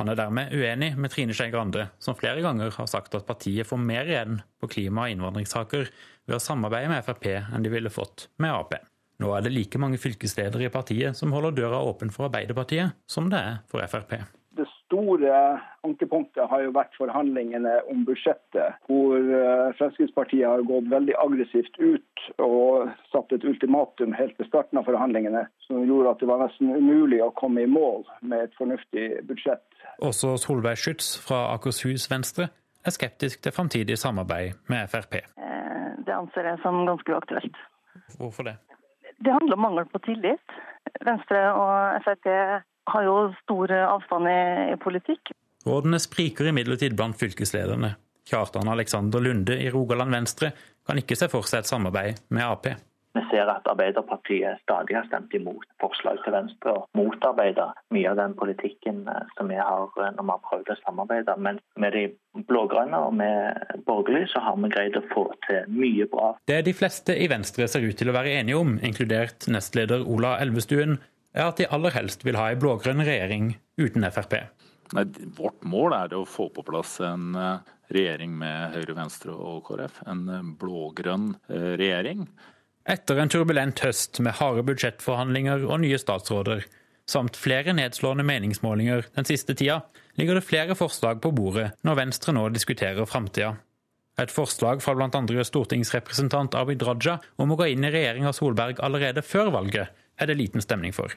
Han er dermed uenig med Trine Skei Grande, som flere ganger har sagt at partiet får mer igjen på klima- og innvandringssaker ved å samarbeide med Frp enn de ville fått med Ap. Nå er det like mange fylkesledere i partiet som holder døra åpen for Arbeiderpartiet, som det er for Frp store ankepunktet har jo vært forhandlingene om budsjettet, hvor eh, Fremskrittspartiet har gått veldig aggressivt ut og satt et ultimatum helt til starten av forhandlingene, som gjorde at det var nesten umulig å komme i mål med et fornuftig budsjett. Også Solveig Schytz fra Akershus Venstre er skeptisk til framtidig samarbeid med Frp. Eh, det anser jeg som ganske uaktuelt. Hvorfor det? Det handler om mangel på tillit. Venstre og Frp har jo stor avstand i, i politikk. Rådene spriker imidlertid blant fylkeslederne. Kjartan Alexander Lunde i Rogaland Venstre kan ikke se for seg et samarbeid med Ap. Vi ser at Arbeiderpartiet stadig har stemt imot forslag til Venstre og motarbeider mye av den politikken eh, som vi har eh, når vi har prøvd å samarbeide. Men med de blå-grønne og med borgerlig så har vi greid å få til mye bra. Det de fleste i Venstre ser ut til å være enige om, inkludert nestleder Ola Elvestuen, er at de aller helst vil ha en blå-grønn regjering uten Frp. Nei, vårt mål er å få på plass en eh, regjering med Høyre, Venstre og KrF. En eh, blå-grønn eh, regjering. Etter en turbulent høst med harde budsjettforhandlinger og nye statsråder, samt flere nedslående meningsmålinger den siste tida, ligger det flere forslag på bordet når Venstre nå diskuterer framtida. Et forslag fra bl.a. stortingsrepresentant Abid Raja om å gå inn i regjeringa Solberg allerede før valget, er det liten stemning for.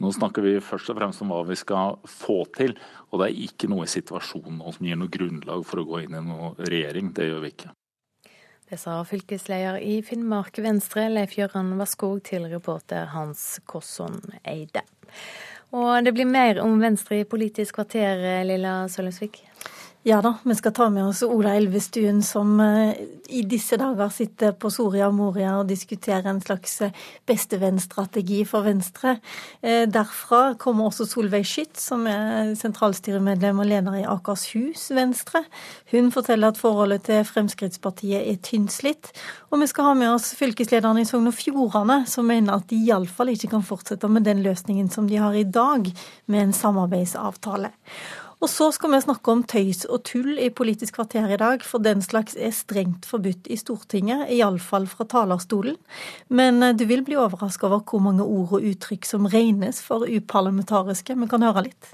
Nå snakker vi først og fremst om hva vi skal få til, og det er ikke noe i situasjonen som gir noe grunnlag for å gå inn i noen regjering. Det gjør vi ikke. Det sa fylkesleder i Finnmark Venstre, Leif Gøran Vasskog, til reporter Hans Kosson Eide. Og det blir mer om Venstre i Politisk kvarter, Lilla Sølvensvik? Ja da, vi skal ta med oss Ola Elvestuen, som eh, i disse dager sitter på Soria Moria og diskuterer en slags eh, bestevennstrategi for Venstre. Eh, derfra kommer også Solveig Skytt, som er sentralstyremedlem og leder i Akershus Venstre. Hun forteller at forholdet til Fremskrittspartiet er tynnslitt. Og vi skal ha med oss fylkeslederen i Sogn og Fjordane, som mener at de iallfall ikke kan fortsette med den løsningen som de har i dag, med en samarbeidsavtale. Og så skal vi snakke om tøys og tull i Politisk kvarter i dag, for den slags er strengt forbudt i Stortinget, iallfall fra talerstolen. Men eh, du vil bli overraska over hvor mange ord og uttrykk som regnes for uparlamentariske. Vi kan høre litt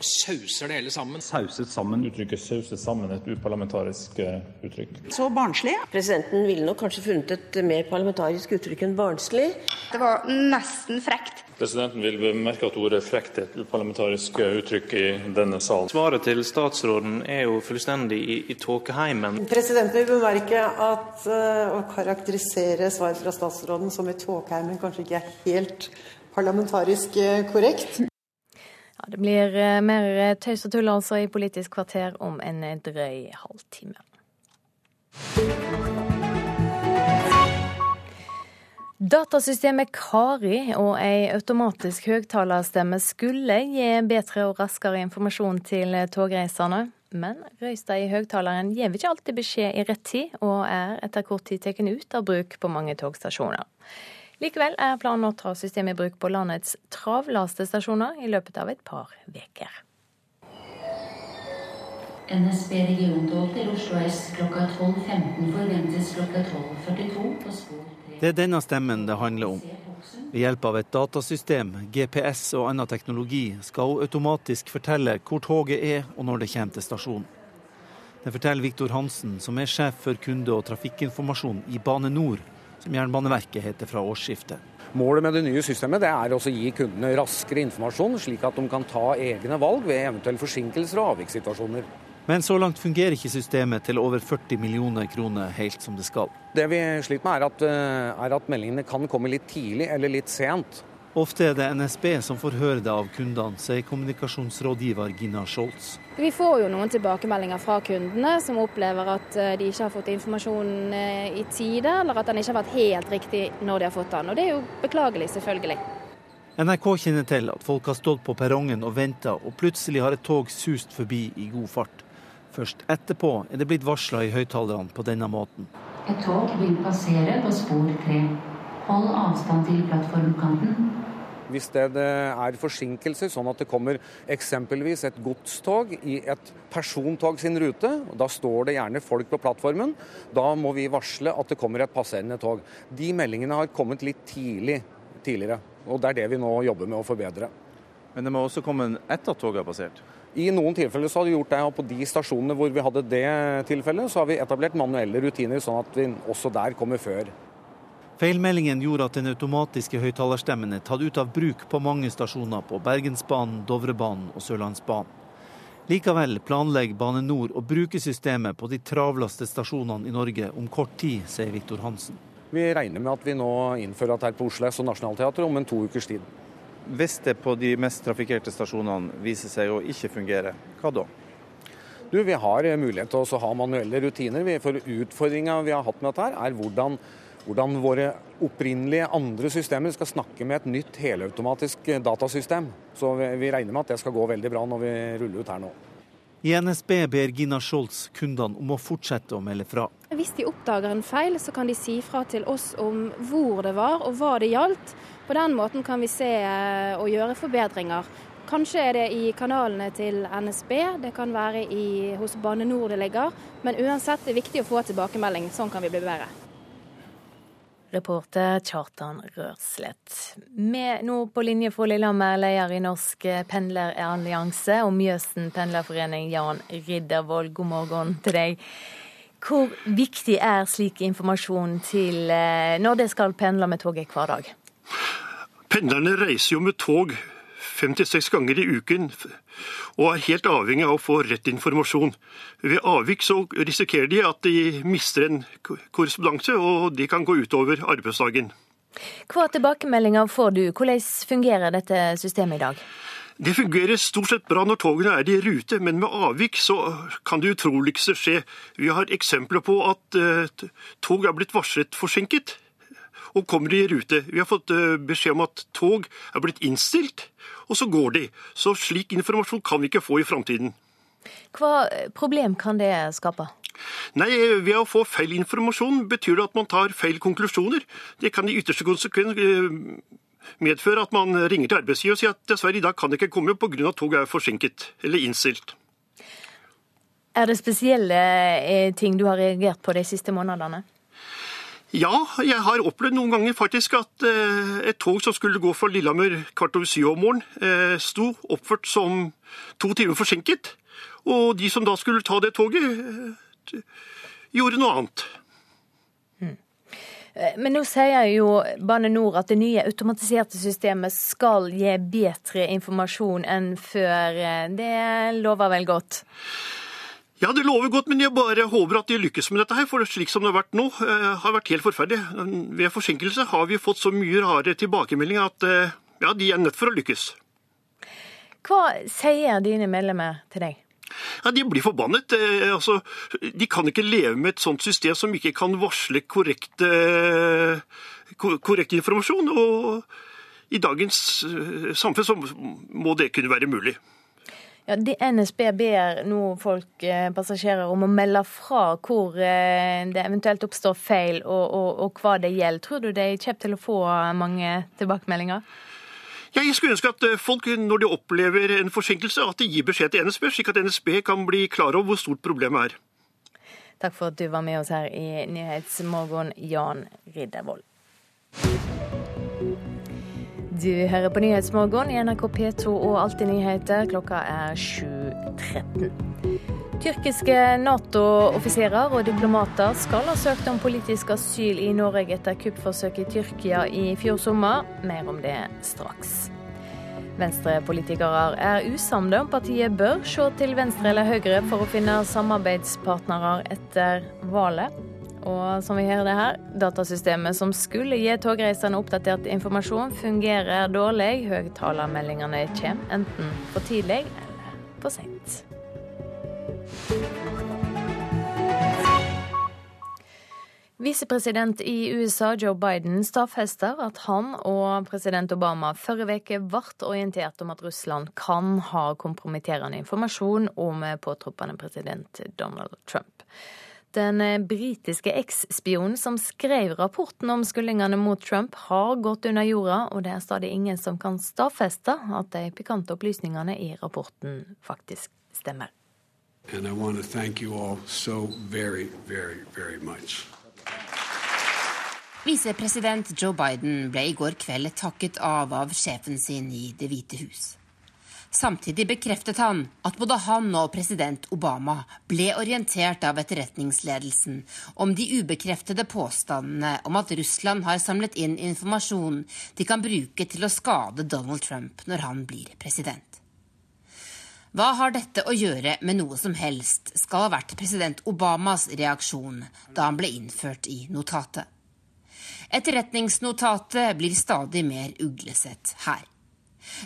sauser det hele sammen. Sauset sammen. Uttrykket 'sauset sammen' et uparlamentarisk eh, uttrykk. Så barnslig. Presidenten ville nok kanskje funnet et mer parlamentarisk uttrykk enn barnslig. Det var nesten frekt. Presidenten vil bemerke at ordet frekt er et uparlamentarisk eh, uttrykk i denne salen. Svaret til statsråden er jo fullstendig i, i tåkeheimen. Presidenten vil bemerke at uh, å karakterisere svaret fra statsråden som i tåkeheimen kanskje ikke er helt parlamentarisk korrekt. Det blir eh, mer eh, tøys og tull altså i Politisk kvarter om en drøy halvtime. Datasystemet Kari og ei automatisk høyttalerstemme skulle gi bedre og raskere informasjon til togreisende. Men røysta i høyttaleren gir ikke alltid beskjed i rett tid, og er etter kort tid tatt ut av bruk på mange togstasjoner. Likevel er planen å ta systemet i bruk på landets travleste stasjoner i løpet av et par uker. NSB regiontog til Oslo S klokka 12.15 forventes klokka 12.42 på spor 3. Det er denne stemmen det handler om. Ved hjelp av et datasystem, GPS og annen teknologi skal hun automatisk fortelle hvor toget er og når det kommer til stasjonen. Det forteller Viktor Hansen, som er sjef for kunde- og trafikkinformasjon i Bane NOR, som Jernbaneverket heter fra årsskiftet. Målet med det nye systemet det er å gi kundene raskere informasjon, slik at de kan ta egne valg ved eventuelle forsinkelser og avvikssituasjoner. Men så langt fungerer ikke systemet til over 40 millioner kroner helt som det skal. Det vi sliter med er at, eh, er at meldingene kan komme litt tidlig eller litt sent. Ofte er det NSB som får høre det av kundene, sier kommunikasjonsrådgiver Gina Scholz. Vi får jo noen tilbakemeldinger fra kundene som opplever at eh, de ikke har fått informasjon eh, i tide, eller at den ikke har vært helt riktig når de har fått den. Og det er jo beklagelig, selvfølgelig. NRK kjenner til at folk har stått på perrongen og venta, og plutselig har et tog sust forbi i god fart. Først etterpå er det blitt varsla i høyttalerne på denne måten. Et tog vil passere på spor tre. Hold avstand til plattformkanten. Hvis det er forsinkelser, sånn at det kommer eksempelvis et godstog i et persontog sin rute, da står det gjerne folk på plattformen, da må vi varsle at det kommer et passerende tog. De meldingene har kommet litt tidlig tidligere, og det er det vi nå jobber med å forbedre. Men det må også komme etter at toget har passert? I noen tilfeller så har vi gjort det, og på de stasjonene hvor vi hadde det tilfellet, så har vi etablert manuelle rutiner, sånn at vi også der kommer før. Feilmeldingen gjorde at den automatiske høyttalerstemmen er tatt ut av bruk på mange stasjoner på Bergensbanen, Dovrebanen og Sørlandsbanen. Likevel planlegger Bane NOR å bruke systemet på de travleste stasjonene i Norge om kort tid, sier Viktor Hansen. Vi regner med at vi nå innfører dette på Oslo S og Nationaltheatret om en to ukers tid. Hvis det på de mest trafikkerte stasjonene viser seg å ikke fungere, hva da? Du, Vi har mulighet til å ha manuelle rutiner. For Utfordringa vi har hatt med dette, her er hvordan hvordan våre opprinnelige andre systemer skal snakke med et nytt helautomatisk datasystem. Så vi regner med at det skal gå veldig bra når vi ruller ut her nå. I NSB ber Gina Scholz kundene om å fortsette å melde fra. Hvis de oppdager en feil, så kan de si fra til oss om hvor det var og hva det gjaldt. På den måten kan vi se eh, og gjøre forbedringer. Kanskje er det i kanalene til NSB, det kan være i, hos Bane NOR det ligger. Men uansett det er viktig å få tilbakemelding. Sånn kan vi bli bedre. Reporter Kjartan Rørslett. Med nå på linje fra Lillehammer, leder i Norsk pendlerallianse og Mjøsen pendlerforening, Jan Riddervold. God morgen til deg. Hvor viktig er slik informasjon til eh, når de skal pendle med toget hver dag? Pendlerne reiser jo med tog fem til seks ganger i uken og er helt avhengig av å få rett informasjon. Ved avvik så risikerer de at de mister en korrespondanse, og det kan gå utover arbeidsdagen. Hva tilbakemeldinger får du? Hvordan fungerer dette systemet i dag? Det fungerer stort sett bra når togene er i rute, men med avvik så kan det utroligste skje. Vi har eksempler på at uh, tog er blitt varslet forsinket og kommer i rute. Vi har fått uh, beskjed om at tog er blitt innstilt, og så går de. Så slik informasjon kan vi ikke få i framtiden. Hva problem kan det skape? Nei, Ved å få feil informasjon betyr det at man tar feil konklusjoner. Det kan i ytterste konsekvens eh, medføre at man ringer til arbeidsgiver og sier at dessverre i dag kan det ikke komme pga. at toget er forsinket eller innstilt. Er det spesielle eh, ting du har reagert på de siste månedene? Ja, jeg har opplevd noen ganger faktisk at eh, et tog som skulle gå fra Lillehammer kvart over syv om morgenen, eh, sto oppført som to timer forsinket. Og de som da skulle ta det toget, gjorde noe annet. Hmm. Men nå sier jo Bane Nor at det nye automatiserte systemet skal gi bedre informasjon enn før. Det lover vel godt? Ja, det lover godt, men jeg bare håper at de lykkes med dette her. For slik som det har vært nå, har vært helt forferdelig. Ved forsinkelse har vi fått så mye rare tilbakemeldinger at ja, de er nødt for å lykkes. Hva sier dine medlemmer til deg? Ja, De blir forbannet. Altså, de kan ikke leve med et sånt system som ikke kan varsle korrekt, korrekt informasjon. Og i dagens samfunn så må det kunne være mulig. Ja, det NSB ber nå folk, passasjerer, om å melde fra hvor det eventuelt oppstår feil, og, og, og hva det gjelder. Tror du de kommer til å få mange tilbakemeldinger? Ja, jeg skulle ønske at folk, når de opplever en forsinkelse, at de gir beskjed til NSB, slik at NSB kan bli klar over hvor stort problemet er. Takk for at du var med oss her i Nyhetsmorgen, Jan Riddervold. Du hører på Nyhetsmorgen i NRK P2 og Alltid nyheter. Klokka er 7.13. Tyrkiske Nato-offiserer og diplomater skal ha søkt om politisk asyl i Norge etter kuppforsøket i Tyrkia i fjor sommer. Mer om det straks. Venstre-politikere er usamde om partiet bør se til venstre eller høyre for å finne samarbeidspartnere etter valget. Og som vi hører det her, datasystemet som skulle gi togreisende oppdatert informasjon, fungerer dårlig. Høyttalermeldingene kommer enten for tidlig eller for seint. Visepresident i USA Joe Biden stadfester at han og president Obama forrige uke ble orientert om at Russland kan ha kompromitterende informasjon om påtroppende president Donald Trump. Den britiske eks-spionen som skrev rapporten om skuldingene mot Trump, har gått under jorda, og det er stadig ingen som kan stadfeste at de pikante opplysningene i rapporten faktisk stemmer. And I want to thank you all so very, very, very much. Visepresident Joe Biden ble i går kveld takket av av sjefen sin i Det hvite hus. Samtidig bekreftet han at både han og president Obama ble orientert av etterretningsledelsen om de ubekreftede påstandene om at Russland har samlet inn informasjon de kan bruke til å skade Donald Trump når han blir president. Hva har dette å gjøre med noe som helst, skal ha vært president Obamas reaksjon da han ble innført i notatet. Etterretningsnotatet blir stadig mer uglesett her.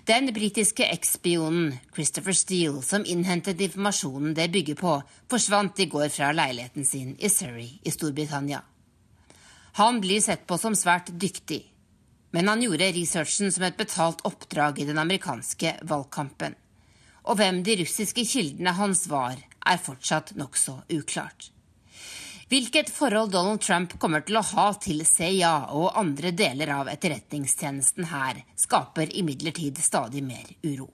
Den britiske eksspionen Christopher Steele, som innhentet informasjonen det bygger på, forsvant i går fra leiligheten sin i Surrey i Storbritannia. Han blir sett på som svært dyktig, men han gjorde researchen som et betalt oppdrag i den amerikanske valgkampen. Og hvem de russiske kildene hans var, er fortsatt nokså uklart. Hvilket forhold Donald Trump kommer til å ha til CIA og andre deler av etterretningstjenesten her, skaper imidlertid stadig mer uro.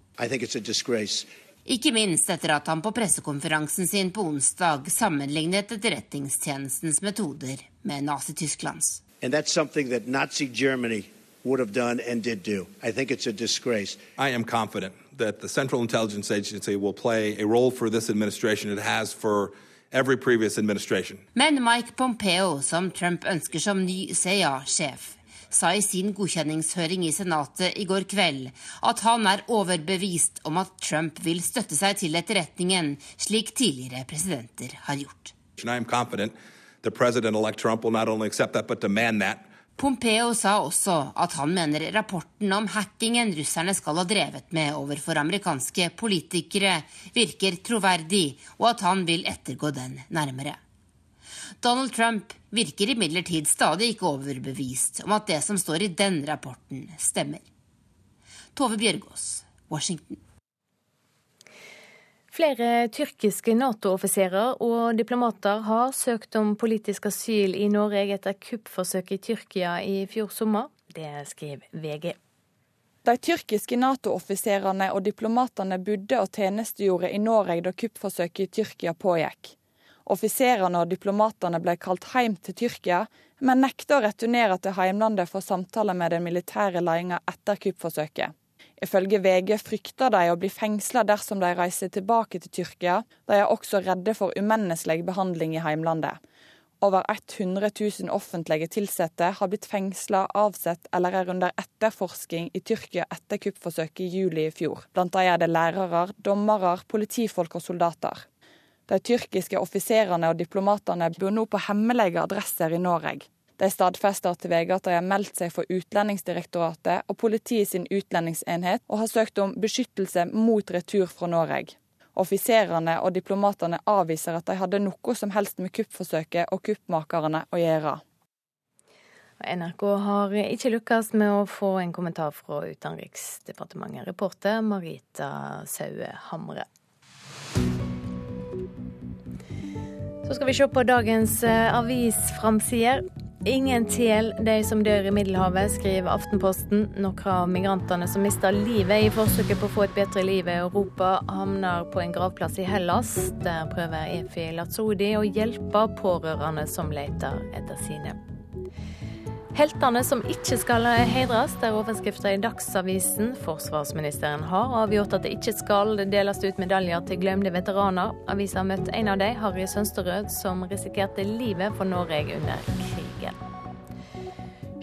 Ikke minst etter at han på pressekonferansen sin på onsdag sammenlignet etterretningstjenestens metoder med Nazi-Tysklands. would have done and did do. I think it's a disgrace. I am confident that the Central Intelligence Agency will play a role for this administration it has for every previous administration. Men Mike Pompeo, som Trump ønsker som ny CIA-sjef, sa i sin godkjenningshøring i Senatet i går kveld at han er overbevist om at Trump vil støtte seg til etterretningen, slik tidligere presidenter har gjort. I am confident that President-elect Trump will not only accept that, but demand that. Pompeo sa også at han mener rapporten om hackingen russerne skal ha drevet med overfor amerikanske politikere, virker troverdig, og at han vil ettergå den nærmere. Donald Trump virker imidlertid stadig ikke overbevist om at det som står i den rapporten, stemmer. Tove Bjørgaas, Washington. Flere tyrkiske Nato-offiserer og diplomater har søkt om politisk asyl i Norge etter kuppforsøket i Tyrkia i fjor sommer. Det skriver VG. De tyrkiske Nato-offiserene og diplomatene bodde og tjenestegjorde i Norge da kuppforsøket i Tyrkia pågikk. Offiserene og diplomatene ble kalt hjem til Tyrkia, men nekta å returnere til heimlandet for samtaler med den militære ledelsen etter kuppforsøket. Ifølge VG frykter de å bli fengsla dersom de reiser tilbake til Tyrkia. De er også redde for umenneskelig behandling i heimlandet. Over 100 000 offentlige ansatte har blitt fengsla, avsett eller er under etterforsking i Tyrkia etter kuppforsøket i juli i fjor. Blant dem er det lærere, dommere, politifolk og soldater. De tyrkiske offiserene og diplomatene bor nå på hemmelige adresser i Norge. De stadfester til VG at de har meldt seg for Utlendingsdirektoratet og politiet sin utlendingsenhet, og har søkt om beskyttelse mot retur fra Norge. Offiserene og diplomatene avviser at de hadde noe som helst med kuppforsøket og kuppmakerne å gjøre. NRK har ikke lykkes med å få en kommentar fra Utenriksdepartementet. Reporter Marita Saue Hamre. Så skal vi se på dagens eh, avisframsider. Ingen til de som dør i Middelhavet, skriver Aftenposten. Noen av migrantene som mister livet i forsøket på å få et bedre liv i Europa, havner på en gravplass i Hellas. Der prøver Efi Latsodi å hjelpe pårørende som leter etter sine. Heltene som ikke skal heidres, det er overskrifter i Dagsavisen. Forsvarsministeren har avgjort at det ikke skal deles ut medaljer til glemte veteraner. Avisa har møtt en av dem, Harry Sønsterød, som risikerte livet for Norge under krigen.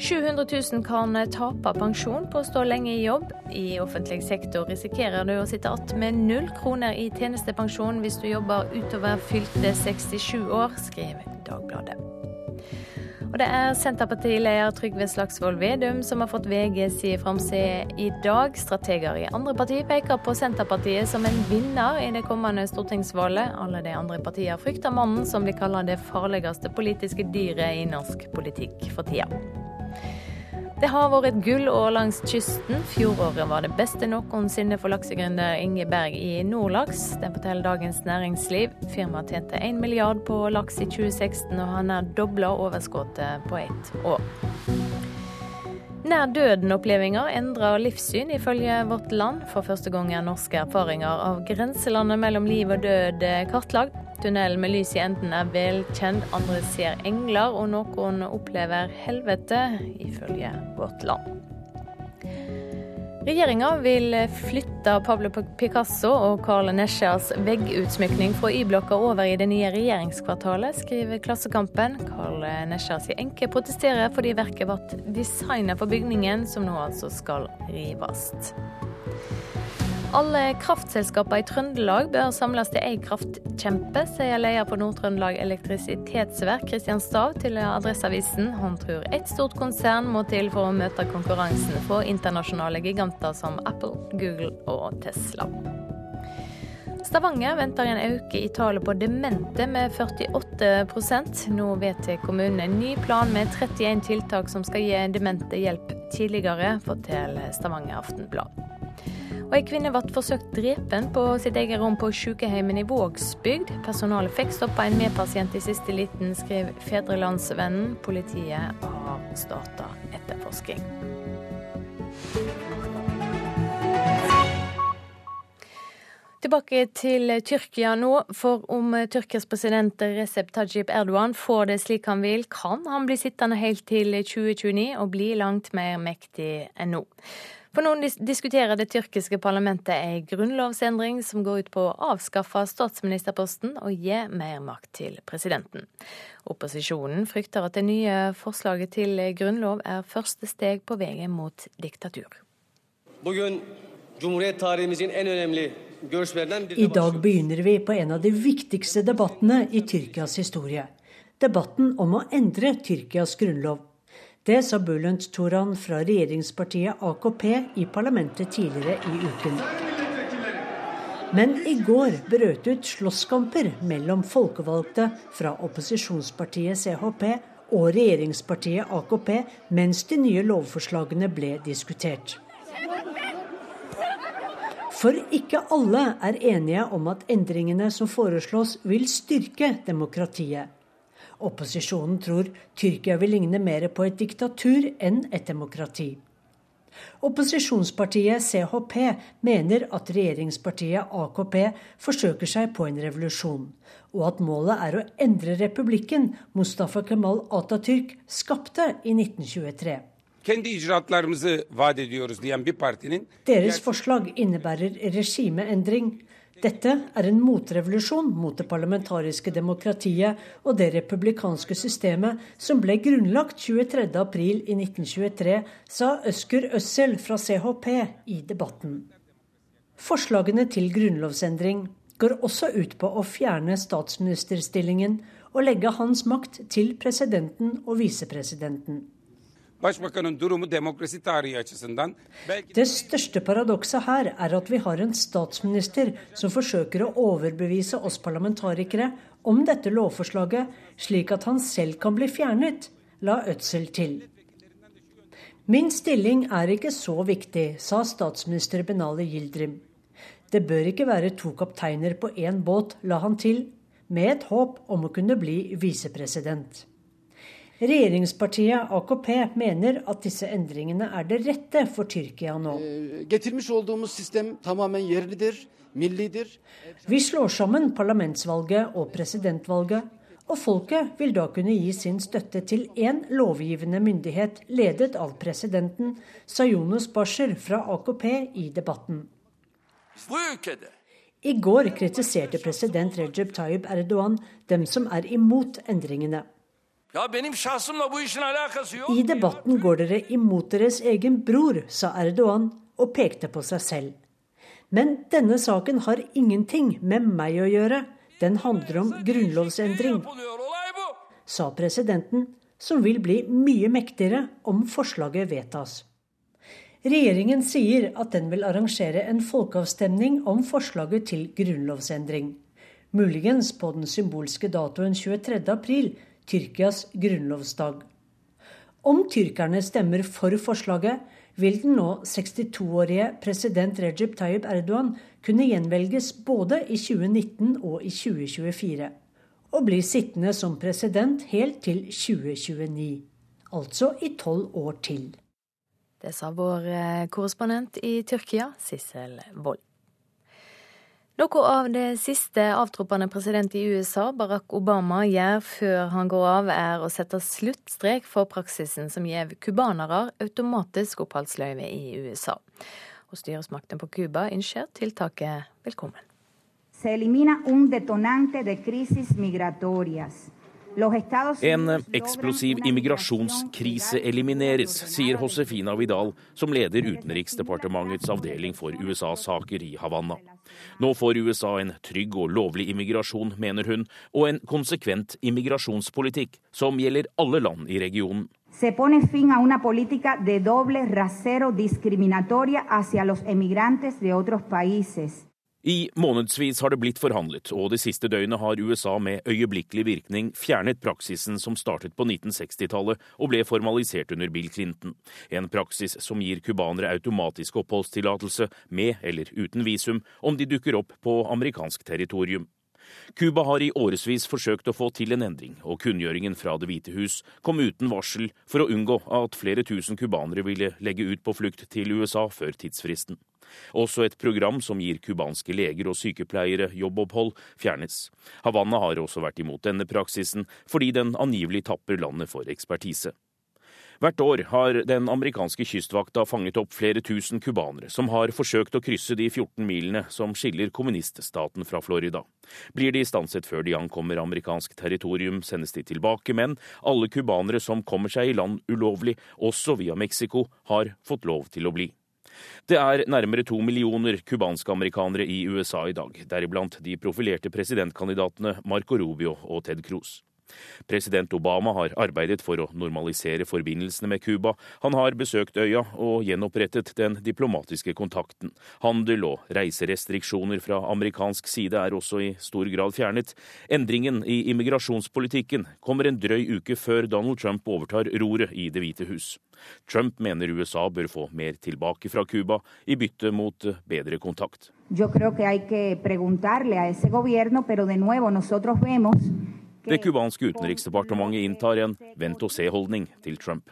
700 000 kan tape pensjon på å stå lenge i jobb. I offentlig sektor risikerer du å sitte igjen med null kroner i tjenestepensjon hvis du jobber utover fylte 67 år, skriver Dagbladet. Og det er Senterpartileder Trygve Slagsvold Vedum som har fått VG si framside i dag. Strateger i andre partier peker på Senterpartiet som en vinner i det kommende stortingsvalget. Alle de andre partiene frykter mannen som blir kalt det farligste politiske dyret i norsk politikk for tida. Det har vært et gullår langs kysten. Fjoråret var det beste noensinne for laksegründer Inge Berg i Nordlaks. Det forteller Dagens Næringsliv. Firmaet tjente 1 milliard på laks i 2016 og har nær dobla overskuddet på ett år. Nær døden-opplevelser endrer livssyn, ifølge Vårt Land. For første gang er norske erfaringer av grenselandet mellom liv og død kartlagt. Tunnelen med lys i enden er velkjent, andre ser engler, og noen opplever helvete, ifølge Vårt Land. Regjeringa vil flytte Pablo Picasso og Carl Nesjas veggutsmykning fra Y-blokka over i det nye regjeringskvartalet, skriver Klassekampen. Carl Nesjas enke protesterer fordi verket ble designet for bygningen, som nå altså skal rives. Alle kraftselskaper i Trøndelag bør samles til ei kraftkjempe, sier leder på Nord-Trøndelag Elektrisitetsverk Kristian Stav til Adresseavisen. Han tror ett stort konsern må til for å møte konkurransen fra internasjonale giganter som Apple, Google og Tesla. Stavanger venter en økning i tallet på demente med 48% Nå vedtar kommunen en ny plan med 31 tiltak som skal gi demente hjelp tidligere, forteller Stavanger Aftenblad. Og Ei kvinne ble forsøkt drepen på sitt eget rom på sykehjemmet i Vågsbygd. Personalet fikk stoppa en medpasient i siste liten, skrev Fedrelandsvennen. Politiet har starta etterforsking. Tilbake til Tyrkia nå, for om Tyrkias president Recep Tajip Erdogan får det slik han vil, kan han bli sittende helt til 2029 og bli langt mer mektig enn nå. For noen diskuterer det tyrkiske parlamentet en grunnlovsendring som går ut på å avskaffe statsministerposten og gi mer makt til presidenten. Opposisjonen frykter at det nye forslaget til grunnlov er første steg på veien mot diktatur. I dag begynner vi på en av de viktigste debattene i Tyrkias historie. Debatten om å endre Tyrkias grunnlov. Det sa Bulent Toran fra regjeringspartiet AKP i parlamentet tidligere i uken. Men i går brøt ut slåsskamper mellom folkevalgte fra opposisjonspartiet CHP og regjeringspartiet AKP mens de nye lovforslagene ble diskutert. For ikke alle er enige om at endringene som foreslås vil styrke demokratiet. Opposisjonen tror Tyrkia vil ligne mer på et diktatur enn et demokrati. Opposisjonspartiet CHP mener at regjeringspartiet AKP forsøker seg på en revolusjon, og at målet er å endre republikken Mustafa Kemal Atatürk skapte i 1923. Deres forslag innebærer regimeendring. Dette er en motrevolusjon mot det parlamentariske demokratiet og det republikanske systemet som ble grunnlagt 23.4 i 1923, sa Øsker Øssel fra CHP i debatten. Forslagene til grunnlovsendring går også ut på å fjerne statsministerstillingen og legge hans makt til presidenten og visepresidenten. Det største paradokset her er at vi har en statsminister som forsøker å overbevise oss parlamentarikere om dette lovforslaget, slik at han selv kan bli fjernet, la Ødsel til. Min stilling er ikke så viktig, sa statsminister Benali Gildrim. Det bør ikke være to kapteiner på én båt, la han til, med et håp om å kunne bli visepresident. Regjeringspartiet AKP mener at disse endringene er det rette for Tyrkia nå. Vi slår sammen parlamentsvalget og presidentvalget, og folket vil da kunne gi sin støtte til én lovgivende myndighet ledet av presidenten, sa Jonas Basher fra AKP i debatten. I går kritiserte president Recep Tayyip Erdogan dem som er imot endringene. I debatten går dere imot deres egen bror, sa Erdogan og pekte på seg selv. Men denne saken har ingenting med meg å gjøre. Den handler om grunnlovsendring, sa presidenten, som vil bli mye mektigere om forslaget vedtas. Regjeringen sier at den vil arrangere en folkeavstemning om forslaget til grunnlovsendring. Muligens på den symbolske datoen 23. april, Tyrkias grunnlovsdag. Om tyrkerne stemmer for forslaget, vil den nå 62-årige president Recep Tayyip Erdogan kunne gjenvelges både i 2019 og i 2024, og bli sittende som president helt til 2029. Altså i tolv år til. Det sa vår eh, korrespondent i Tyrkia, Sissel Wold. Noe av det siste avtroppende president i USA, Barack Obama, gjør før han går av, er å sette sluttstrek for praksisen som gir cubanere automatisk oppholdsløyve i USA. Og styresmakten på Cuba ønsker tiltaket velkommen. Se elimina un detonante de crisis migratorias. En eksplosiv immigrasjonskrise elimineres, sier Josefina Vidal, som leder Utenriksdepartementets avdeling for USA-saker i Havanna. Nå får USA en trygg og lovlig immigrasjon, mener hun, og en konsekvent immigrasjonspolitikk som gjelder alle land i regionen. Se pone fin a una política de doble rasero discriminatoria hacia los emigrantes de otros países. I månedsvis har det blitt forhandlet, og det siste døgnet har USA med øyeblikkelig virkning fjernet praksisen som startet på 1960-tallet og ble formalisert under Bill Clinton. En praksis som gir cubanere automatisk oppholdstillatelse med eller uten visum om de dukker opp på amerikansk territorium. Cuba har i årevis forsøkt å få til en endring, og kunngjøringen fra Det hvite hus kom uten varsel for å unngå at flere tusen cubanere ville legge ut på flukt til USA før tidsfristen. Også et program som gir cubanske leger og sykepleiere jobbopphold, fjernes. Havanna har også vært imot denne praksisen, fordi den angivelig tapper landet for ekspertise. Hvert år har den amerikanske kystvakta fanget opp flere tusen cubanere som har forsøkt å krysse de 14 milene som skiller kommuniststaten fra Florida. Blir de stanset før de ankommer amerikansk territorium, sendes de tilbake, men alle cubanere som kommer seg i land ulovlig, også via Mexico, har fått lov til å bli. Det er nærmere to millioner cubanske amerikanere i USA i dag, deriblant de profilerte presidentkandidatene Marco Rubio og Ted Cruz. President Obama har arbeidet for å normalisere forbindelsene med Cuba. Han har besøkt øya og gjenopprettet den diplomatiske kontakten. Handel og reiserestriksjoner fra amerikansk side er også i stor grad fjernet. Endringen i immigrasjonspolitikken kommer en drøy uke før Donald Trump overtar roret i Det hvite hus. Trump mener USA bør få mer tilbake fra Cuba i bytte mot bedre kontakt. Det cubanske utenriksdepartementet inntar en vent-og-se-holdning til Trump.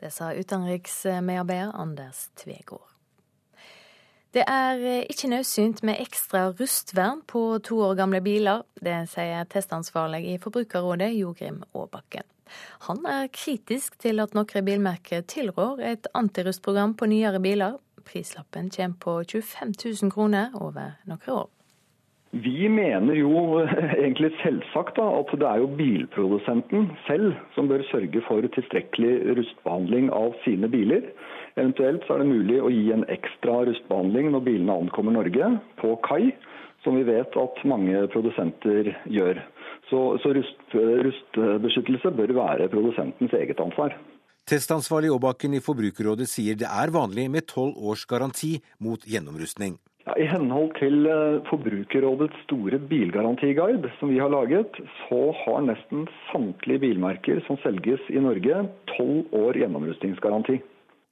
Det sa utenriksmedarbeider Anders Tvegård. Det er ikke nødsynt med ekstra rustvern på to år gamle biler. Det sier testansvarlig i Forbrukerrådet, Jogrim Aabakken. Han er kritisk til at noen bilmerker tilrår et antirustprogram på nyere biler. Prislappen kommer på 25 000 kroner over noen år. Vi mener jo egentlig selvsagt da, at det er jo bilprodusenten selv som bør sørge for tilstrekkelig rustbehandling av sine biler. Eventuelt så er det mulig å gi en ekstra rustbehandling når bilene ankommer Norge, på kai, som vi vet at mange produsenter gjør. Så, så rust, rustbeskyttelse bør være produsentens eget ansvar. Testansvarlig Aabakken i Forbrukerrådet sier det er vanlig med tolv års garanti mot gjennomrustning. Ja, I henhold til eh, Forbrukerrådets store bilgarantiguide som vi har laget, så har nesten samtlige bilmerker som selges i Norge, tolv år gjennomrustningsgaranti.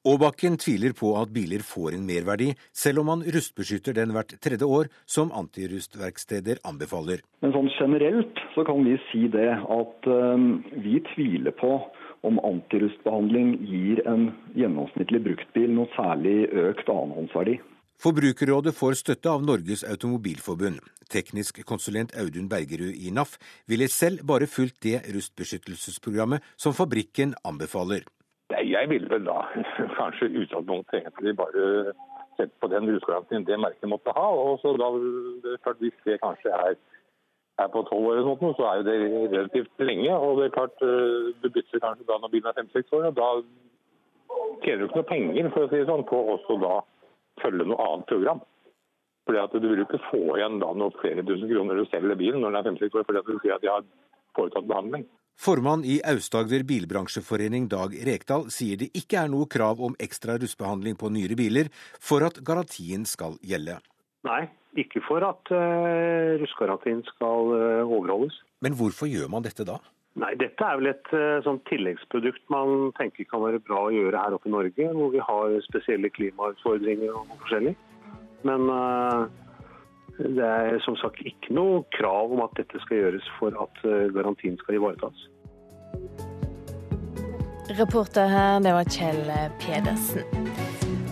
Aabakken tviler på at biler får en merverdi, selv om man rustbeskytter den hvert tredje år, som antirustverksteder anbefaler. Men sånn generelt så kan vi si det at um, vi tviler på om antirustbehandling gir en gjennomsnittlig bruktbil noe særlig økt annenhåndsverdi. Forbrukerrådet får støtte av Norges Automobilforbund. Teknisk konsulent Audun Bergerud i NAF ville selv bare fulgt det rustbeskyttelsesprogrammet som fabrikken anbefaler. Jeg ville vel da kanskje utgangspunktet egentlig bare sett på den rustgarantien det merket måtte ha. og så da, klart Hvis det kanskje er, er på tolv år, eller noe, så er det relativt lenge. og det er klart eh, Du bytter kanskje da når bilen er fem-seks år. og Da tjener du ikke noe penger for å si det sånn, på også da følge noe annet program. Fordi at Du vil jo ikke få igjen da noe flere tusen kroner du selger bilen når den er fem-seks år, fordi at du sier at de har foretatt behandling. Formann i Aust-Agder bilbransjeforening Dag Rekdal sier det ikke er noe krav om ekstra rustbehandling på nyere biler for at garantien skal gjelde. Nei, ikke for at uh, rustgarantien skal uh, overholdes. Men hvorfor gjør man dette da? Nei, Dette er vel et sånn tilleggsprodukt man tenker kan være bra å gjøre her oppe i Norge, hvor vi har spesielle klimautfordringer og forskjellig. Men uh, det er som sagt ikke noe krav om at dette skal gjøres for at eh, garantien skal ivaretas. Reporter her, det var Kjell Pedersen.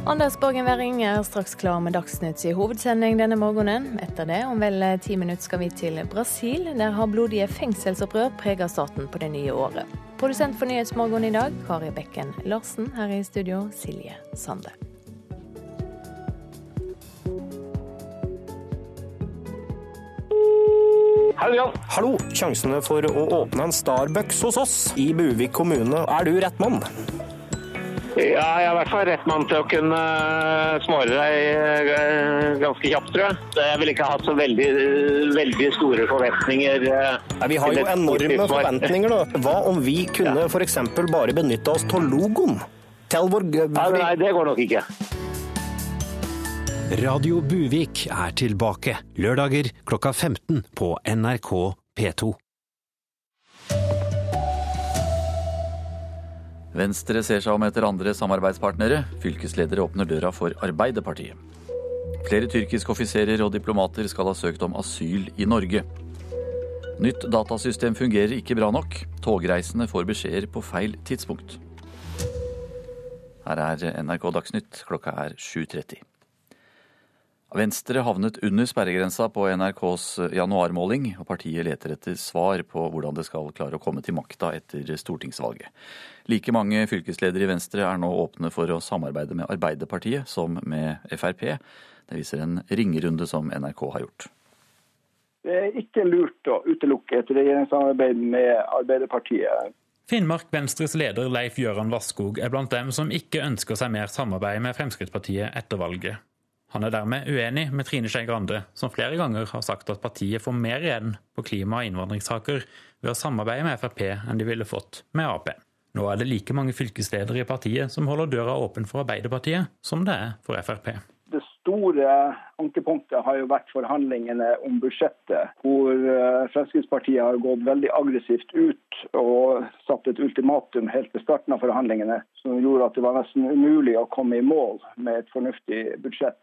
Anders Borgen Werring er straks klar med Dagsnytt i hovedsending denne morgenen. Etter det, om vel ti minutter, skal vi til Brasil. Der har blodige fengselsopprør preget staten på det nye året. Produsent for Nyhetsmorgen i dag, Kari Bekken Larsen. Her i studio, Silje Sande. Hallo, Hallo. Sjansene for å åpne en Starbucks hos oss i Buvik kommune. Er du rett mann? Ja, jeg er i hvert fall rett mann til å kunne eh, smøre deg eh, ganske kjapt, tror jeg. Jeg vil ikke ha så veldig, veldig store forventninger. Ja, eh, vi har jo enorme forventninger, da. Hva om vi kunne f.eks. bare benytte oss av logoen? Til vår... Nei, det går nok ikke. Radio Buvik er tilbake lørdager klokka 15 på NRK P2. Venstre ser seg om etter andre samarbeidspartnere. Fylkesledere åpner døra for Arbeiderpartiet. Flere tyrkiske offiserer og diplomater skal ha søkt om asyl i Norge. Nytt datasystem fungerer ikke bra nok. Togreisende får beskjeder på feil tidspunkt. Her er NRK Dagsnytt, klokka er 7.30. Venstre havnet under sperregrensa på NRKs januarmåling, og partiet leter etter svar på hvordan det skal klare å komme til makta etter stortingsvalget. Like mange fylkesledere i Venstre er nå åpne for å samarbeide med Arbeiderpartiet som med Frp. Det viser en ringerunde som NRK har gjort. Det er ikke lurt å utelukke et regjeringssamarbeid med Arbeiderpartiet. Finnmark Venstres leder Leif Gøran Vasskog er blant dem som ikke ønsker seg mer samarbeid med Fremskrittspartiet etter valget. Han er dermed uenig med Trine Skei Grande, som flere ganger har sagt at partiet får mer igjen på klima- og innvandringssaker ved å samarbeide med Frp enn de ville fått med Ap. Nå er det like mange fylkesledere i partiet som holder døra åpen for Arbeiderpartiet, som det er for Frp store ankepunktet har jo vært forhandlingene om budsjettet, hvor eh, Fremskrittspartiet har gått veldig aggressivt ut og satt et ultimatum helt til starten av forhandlingene, som gjorde at det var nesten umulig å komme i mål med et fornuftig budsjett.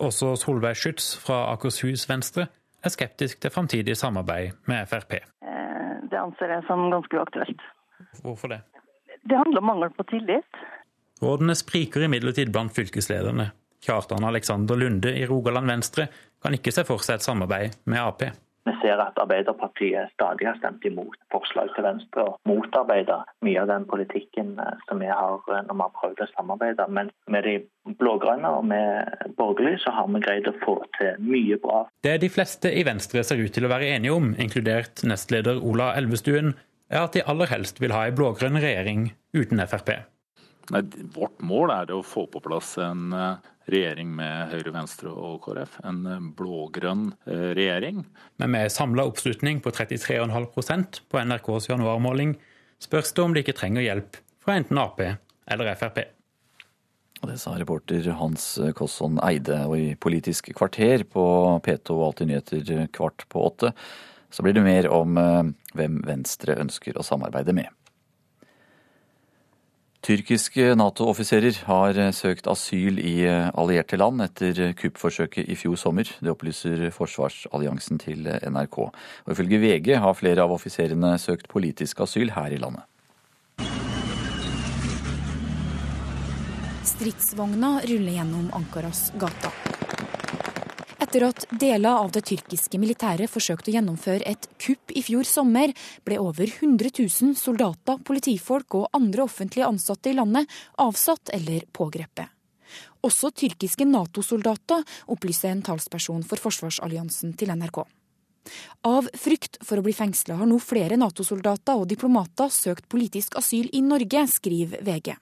Også Solveig Schytz fra Akershus Venstre er skeptisk til framtidig samarbeid med Frp. Eh, det anser jeg som ganske uaktuelt. Hvorfor det? Det handler om mangel på tillit. Rådene spriker imidlertid blant fylkeslederne. Kjartan Alexander Lunde i Rogaland Venstre kan ikke se for seg et samarbeid med Ap. Vi ser at Arbeiderpartiet stadig har stemt imot forslag til Venstre og motarbeider mye av den politikken eh, som vi har eh, når vi har prøvd å samarbeide. Men med de blå-grønne og med borgerlig så har vi greid å få til mye bra. Det de fleste i Venstre ser ut til å være enige om, inkludert nestleder Ola Elvestuen, er at de aller helst vil ha ei blå-grønn regjering uten Frp. Nei, vårt mål er å få på plass en eh, regjering med Høyre, Venstre og KrF. En eh, blå-grønn eh, regjering. Men med samla oppslutning på 33,5% på NRKs januarmåling spørs det om de ikke trenger hjelp fra enten Ap eller Frp. Og Det sa reporter Hans Kosson Eide. Og i Politisk kvarter på P2 og Alltid nyheter kvart på åtte, så blir det mer om eh, hvem Venstre ønsker å samarbeide med. Tyrkiske Nato-offiserer har søkt asyl i allierte land etter kuppforsøket i fjor sommer. Det opplyser forsvarsalliansen til NRK. Og Ifølge VG har flere av offiserene søkt politisk asyl her i landet. Stridsvogna ruller gjennom Ankaras gata. Etter at deler av det tyrkiske militæret forsøkte å gjennomføre et kupp i fjor sommer, ble over 100 000 soldater, politifolk og andre offentlige ansatte i landet avsatt eller pågrepet. Også tyrkiske Nato-soldater, opplyser en talsperson for forsvarsalliansen til NRK. Av frykt for å bli fengsla har nå flere Nato-soldater og diplomater søkt politisk asyl i Norge, skriver VG.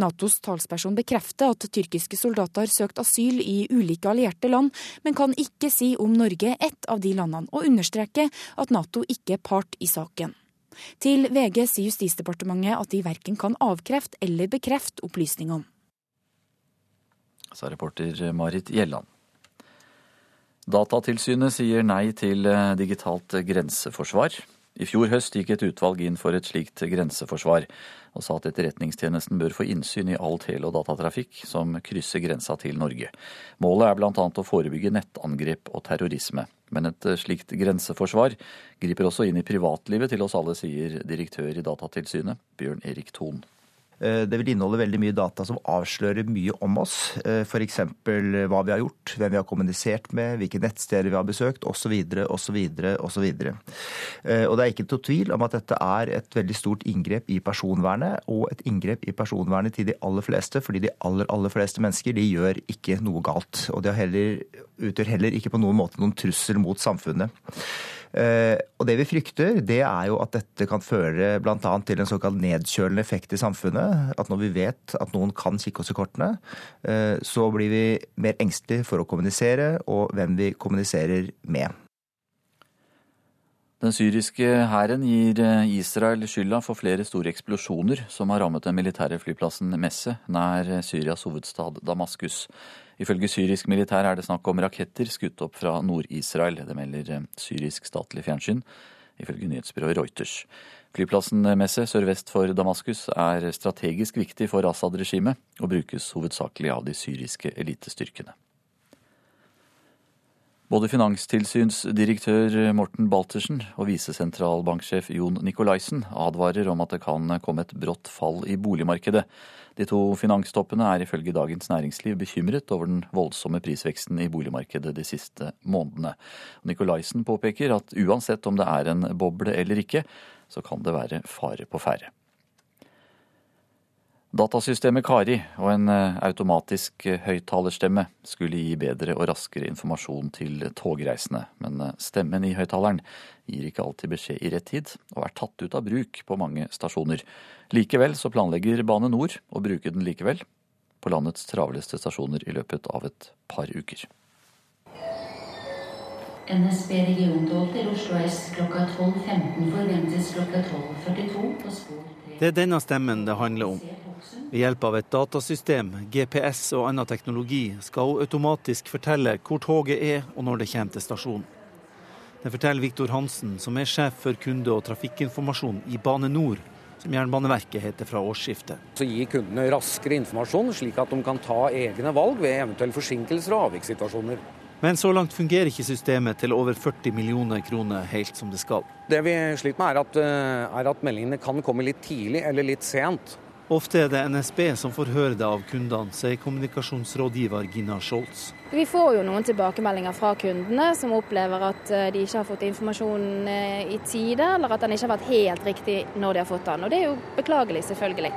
Natos talsperson bekrefter at tyrkiske soldater har søkt asyl i ulike allierte land, men kan ikke si om Norge er ett av de landene, og understreker at Nato ikke er part i saken. Til VG sier Justisdepartementet at de verken kan avkrefte eller bekrefte opplysningene. Sa reporter Marit Gjelland. Datatilsynet sier nei til digitalt grenseforsvar. I fjor høst gikk et utvalg inn for et slikt grenseforsvar, og sa at Etterretningstjenesten bør få innsyn i all tele- og datatrafikk som krysser grensa til Norge. Målet er bl.a. å forebygge nettangrep og terrorisme. Men et slikt grenseforsvar griper også inn i privatlivet til oss alle, sier direktør i Datatilsynet, Bjørn Erik Thon. Eh, det vil inneholde veldig mye data som avslører mye om oss. F.eks. hva vi har gjort, hvem vi har kommunisert med, hvilke nettsteder vi har besøkt osv. osv. osv. Og det er ikke til tvil om at dette er et veldig stort inngrep i personvernet, og et inngrep i personvernet til de aller fleste, fordi de aller, aller fleste mennesker de gjør ikke noe galt. Og de heller, utgjør heller ikke på noen måte noen trussel mot samfunnet. Og det vi frykter, det er jo at dette kan føre bl.a. til en såkalt nedkjølende effekt i samfunnet. At når vi vet at noen kan kikke oss i kortene, så blir vi mer engstelige for å kommunisere, og hvem vi kommuniserer med. Den syriske hæren gir Israel skylda for flere store eksplosjoner som har rammet den militære flyplassen Messe nær Syrias hovedstad Damaskus. Ifølge syrisk militær er det snakk om raketter skutt opp fra Nord-Israel. Det melder syrisk statlig fjernsyn, ifølge nyhetsbyrået Reuters. Flyplassen Messe sørvest for Damaskus er strategisk viktig for Assad-regimet, og brukes hovedsakelig av de syriske elitestyrkene. Både finanstilsynsdirektør Morten Baltersen og visesentralbanksjef Jon Nikolaisen advarer om at det kan komme et brått fall i boligmarkedet. De to finanstoppene er ifølge Dagens Næringsliv bekymret over den voldsomme prisveksten i boligmarkedet de siste månedene. Nikolaisen påpeker at uansett om det er en boble eller ikke, så kan det være fare på ferde. Datasystemet Kari og en automatisk høyttalerstemme skulle gi bedre og raskere informasjon til togreisende, men stemmen i høyttaleren gir ikke alltid beskjed i rett tid, og er tatt ut av bruk på mange stasjoner. Likevel så planlegger Bane Nor å bruke den likevel på landets travleste stasjoner i løpet av et par uker. NSB regiontog til Oslo S klokka 12.15 forventes klokka 12.42 på spor 3. Det er denne stemmen det handler om. Ved hjelp av et datasystem, GPS og annen teknologi skal hun automatisk fortelle hvor toget er og når det kommer til stasjonen. Det forteller Viktor Hansen, som er sjef for kunde- og trafikkinformasjon i Bane NOR, som Jernbaneverket heter fra årsskiftet. Så gi kundene raskere informasjon, slik at de kan ta egne valg ved eventuelle forsinkelser og avvikssituasjoner. Men så langt fungerer ikke systemet til over 40 millioner kroner helt som det skal. Det vi sliter med, er at, eh, er at meldingene kan komme litt tidlig eller litt sent. Ofte er det NSB som får høre det av kundene, sier kommunikasjonsrådgiver Gina Scholz. Vi får jo noen tilbakemeldinger fra kundene som opplever at eh, de ikke har fått informasjon eh, i tide, eller at den ikke har vært helt riktig når de har fått den. Og det er jo beklagelig, selvfølgelig.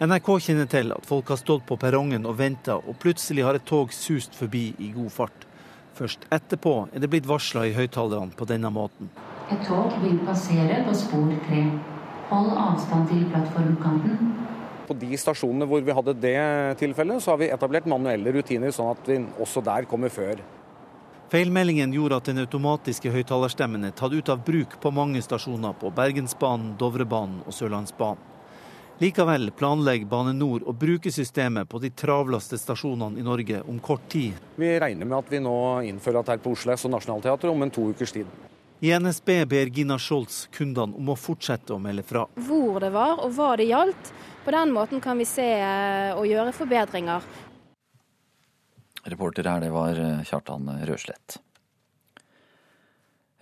NRK kjenner til at folk har stått på perrongen og venta, og plutselig har et tog sust forbi i god fart. Først etterpå er det blitt varsla i høyttalerne på denne måten. Et tog vil passere på spor tre. Hold avstand til plattformkanten. På de stasjonene hvor vi hadde det tilfellet, så har vi etablert manuelle rutiner, sånn at vi også der kommer før. Feilmeldingen gjorde at den automatiske høyttalerstemmen er tatt ut av bruk på mange stasjoner på Bergensbanen, Dovrebanen og Sørlandsbanen. Likevel planlegger Bane Nor å bruke systemet på de travleste stasjonene i Norge om kort tid. Vi regner med at vi nå innfører dette her på Oslo S og Nationaltheatret om en to ukers tid. I NSB ber Gina Scholz kundene om å fortsette å melde fra. Hvor det var og hva det gjaldt. På den måten kan vi se eh, og gjøre forbedringer. Reporter her, det var eh, Kjartan Røslett.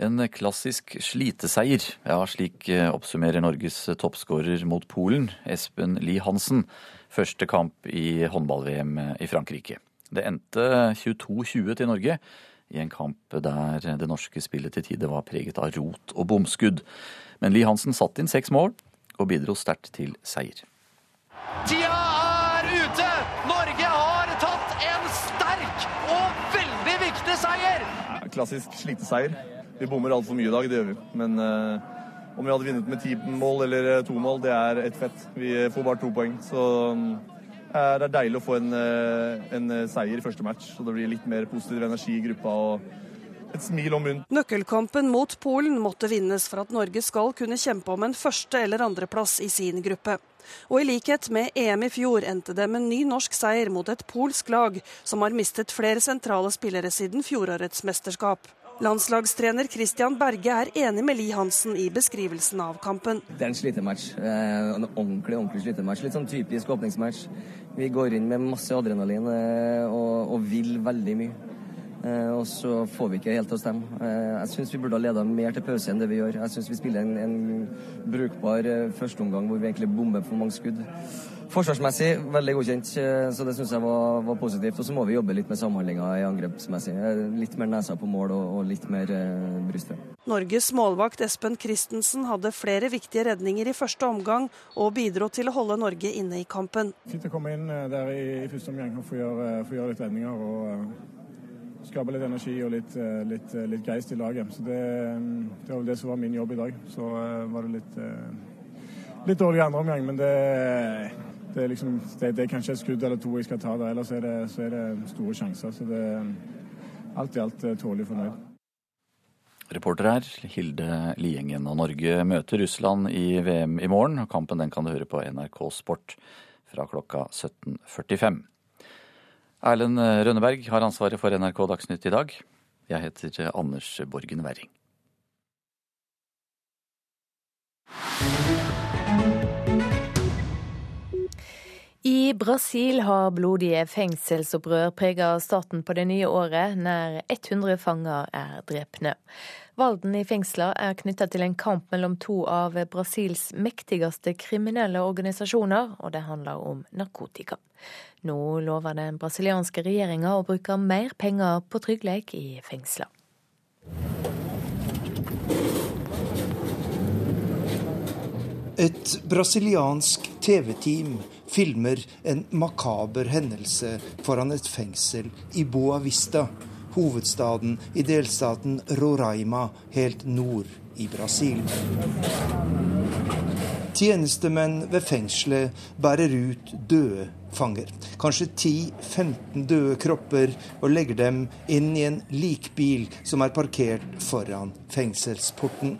En klassisk sliteseier. Ja, slik eh, oppsummerer Norges toppskårer mot Polen, Espen Lie Hansen, første kamp i håndball-VM i Frankrike. Det endte 22-20 til Norge, i en kamp der det norske spillet til tider var preget av rot og bomskudd. Men Lie Hansen satte inn seks mål, og bidro sterkt til seier. Tida er ute! Norge har tatt en sterk og veldig viktig seier! Klassisk sliteseier. Vi bommer altfor mye i dag, det gjør vi. Men uh, om vi hadde vunnet med ti mål eller eh, to mål, det er ett fett. Vi får bare to poeng. Så uh, det er deilig å få en, en, seier i første match, så det blir litt mer positiv energi i gruppa. og et smil om munnen. Nøkkelkampen mot Polen måtte vinnes for at Norge skal kunne kjempe om en første- eller andreplass i sin gruppe. Og i likhet med EM i fjor endte det med en ny norsk seier mot et polsk lag som har mistet flere sentrale spillere siden fjorårets mesterskap. Landslagstrener Christian Berge er enig med Li Hansen i beskrivelsen av kampen. Det er en slitematch. Eh, en ordentlig ordentlig slitematch. Litt sånn typisk åpningsmatch. Vi går inn med masse adrenalin eh, og, og vil veldig mye. Eh, og så får vi ikke helt til å stemme. Jeg syns vi burde ha leda mer til pause enn det vi gjør. Jeg syns vi spiller en, en brukbar førsteomgang hvor vi egentlig bomber for mange skudd. Forsvarsmessig veldig godkjent, eh, så det syns jeg var, var, positivt. Og så må vi jobbe litt med samhandlinga i angrepsmessig. Eh, litt mer nesa på mål og, og litt mer eh, brystfrem. Norges målvakt Espen Christensen hadde flere viktige redninger i første omgang, og bidro til å holde Norge inne i kampen. Fint å komme inn eh, der i, i første omgang og få gjøre, få gjøre litt redninger. og skape litt energi og litt, litt, litt geist i laget. Så det, det, var det som var min jobb i dag. Så var det litt, litt dårlig andre omgang, men det det er, liksom, det, det er kanskje et skudd eller to jeg skal ta der, ellers er det, så er det store sjanser. Så det er alt i alt eh, tålelig fornøyd. Reporter her, Hilde Liengen. Og Norge møter Russland i VM i morgen. Kampen den kan du høre på NRK Sport fra klokka 17.45. Erlend Rønneberg har ansvaret for NRK Dagsnytt i dag. Jeg heter Anders Borgen Werring. I Brasil har blodige fengselsopprør preget starten på det nye året. Nær 100 fanger er drepne. Valden i fengsler er knytta til en kamp mellom to av Brasils mektigste kriminelle organisasjoner, og det handler om narkotika. Nå lover den brasilianske regjeringa å bruke mer penger på trygghet i fengsler. Et brasiliansk TV-team filmer en makaber hendelse foran et fengsel i Boa Vista, hovedstaden i delstaten Roraima helt nord i Brasil. Tjenestemenn ved fengselet bærer ut døde fanger. Kanskje 10-15 døde kropper, og legger dem inn i en likbil som er parkert foran fengselsporten.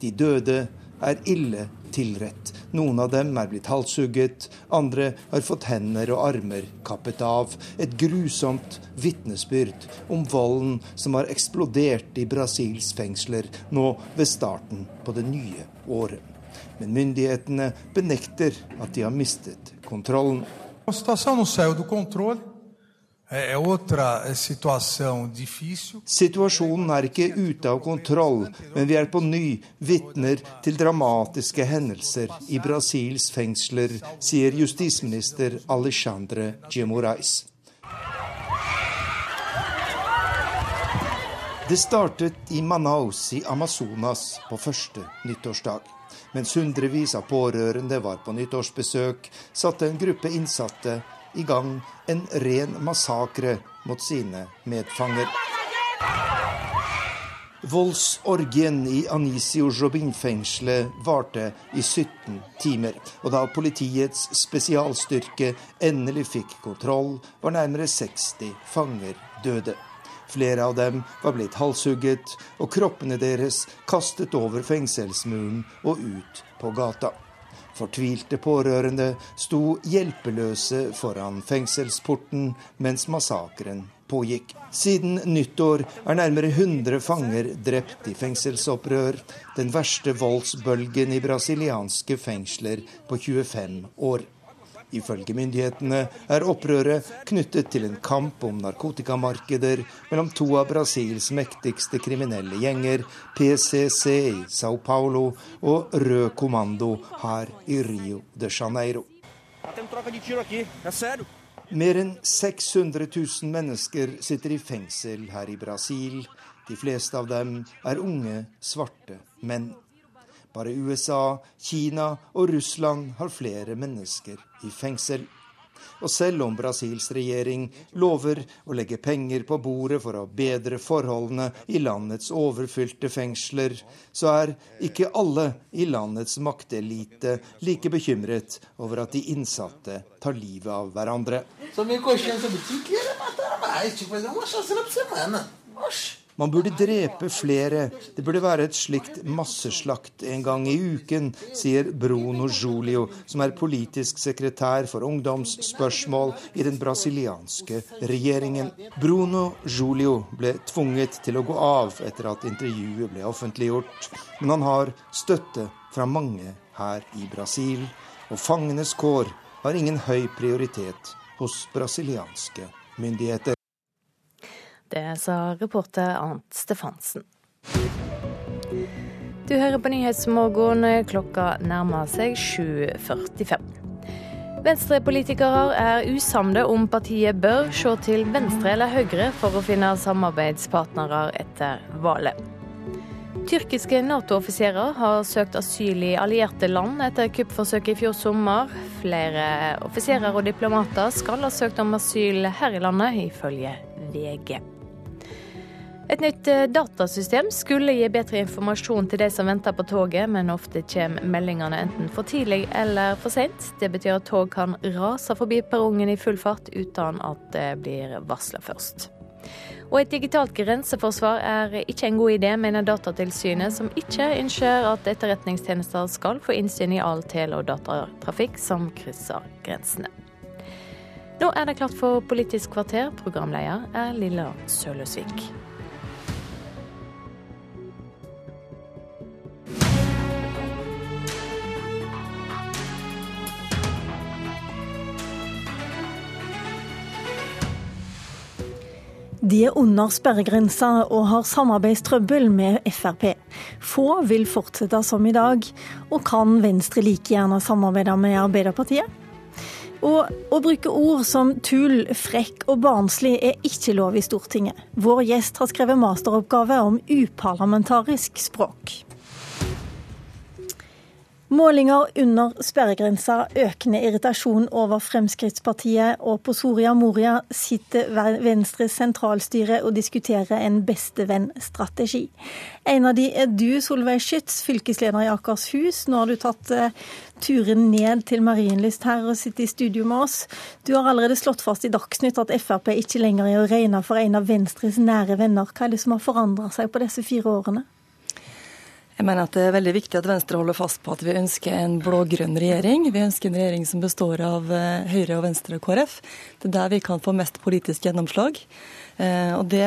De døde er ille tilrett. Noen av dem er blitt halshugget, andre har fått hender og armer kappet av. Et grusomt vitnesbyrd om volden som har eksplodert i Brasils fengsler nå ved starten på det nye året. Men myndighetene benekter at de har mistet kontrollen. Situasjonen er ikke ute av kontroll, men vi er på ny vitner til dramatiske hendelser i Brasils fengsler, sier justisminister Alexandre Gemorais. Det startet i Manaus i Amazonas på første nyttårsdag. Mens hundrevis av pårørende var på nyttårsbesøk, satte en gruppe innsatte i gang en ren massakre mot sine medfanger. Voldsorgien i Anisio Jobin-fengselet varte i 17 timer. Og da politiets spesialstyrke endelig fikk kontroll, var nærmere 60 fanger døde. Flere av dem var blitt halshugget, og kroppene deres kastet over fengselsmuren og ut på gata. Fortvilte pårørende sto hjelpeløse foran fengselsporten mens massakren pågikk. Siden nyttår er nærmere 100 fanger drept i fengselsopprør, den verste voldsbølgen i brasilianske fengsler på 25 år. Ifølge myndighetene er opprøret knyttet til en kamp om narkotikamarkeder mellom to av Brasils mektigste kriminelle gjenger, PCC i Sao Paulo og Rød kommando her i Rio de Janeiro. Mer enn 600 000 mennesker sitter i fengsel her i Brasil. De fleste av dem er unge, svarte menn. Bare USA, Kina og Russland har flere mennesker i fengsel. Og selv om Brasils regjering lover å legge penger på bordet for å bedre forholdene i landets overfylte fengsler, så er ikke alle i landets maktelite like bekymret over at de innsatte tar livet av hverandre. Man burde drepe flere. Det burde være et slikt masseslakt en gang i uken, sier Bruno Julio, som er politisk sekretær for ungdomsspørsmål i den brasilianske regjeringen. Bruno Julio ble tvunget til å gå av etter at intervjuet ble offentliggjort, men han har støtte fra mange her i Brasil, og fangenes kår har ingen høy prioritet hos brasilianske myndigheter. Det sa reporter Arnt Stefansen. Du hører på Nyhetsmorgen. Klokka nærmer seg 7.45. Venstre-politikere er usamde om partiet bør se til venstre eller høyre for å finne samarbeidspartnere etter valget. Tyrkiske Nato-offiserer har søkt asyl i allierte land etter kuppforsøket i fjor sommer. Flere offiserer og diplomater skal ha søkt om asyl her i landet, ifølge VG. Et nytt eh, datasystem skulle gi bedre informasjon til de som venter på toget, men ofte kommer meldingene enten for tidlig eller for sent. Det betyr at tog kan rase forbi perrongen i full fart uten at det blir varsla først. Og et digitalt grenseforsvar er ikke en god idé, mener Datatilsynet, som ikke ønsker at etterretningstjenester skal få innsyn i all tele- og datatrafikk som krysser grensene. Nå er det klart for Politisk kvarter. Programleder er Lilla Søløsvik. De er under sperregrensa og har samarbeidstrøbbel med Frp. Få vil fortsette som i dag, og kan Venstre like gjerne samarbeide med Arbeiderpartiet? Og å bruke ord som tull, frekk og barnslig er ikke lov i Stortinget. Vår gjest har skrevet masteroppgave om uparlamentarisk språk. Målinger under sperregrensa, økende irritasjon over Fremskrittspartiet, og på Soria Moria sitter Venstres sentralstyre og diskuterer en bestevenn-strategi. En av de er du, Solveig Schytz, fylkesleder i Akershus. Nå har du tatt uh, turen ned til Marienlyst her og sitter i studio med oss. Du har allerede slått fast i Dagsnytt at Frp ikke lenger er å regne for en av Venstres nære venner. Hva er det som har forandra seg på disse fire årene? Jeg mener at Det er veldig viktig at Venstre holder fast på at vi ønsker en blå-grønn regjering. Vi ønsker en regjering som består av eh, Høyre, og Venstre og KrF. Det er der vi kan få mest politisk gjennomslag. Eh, og Det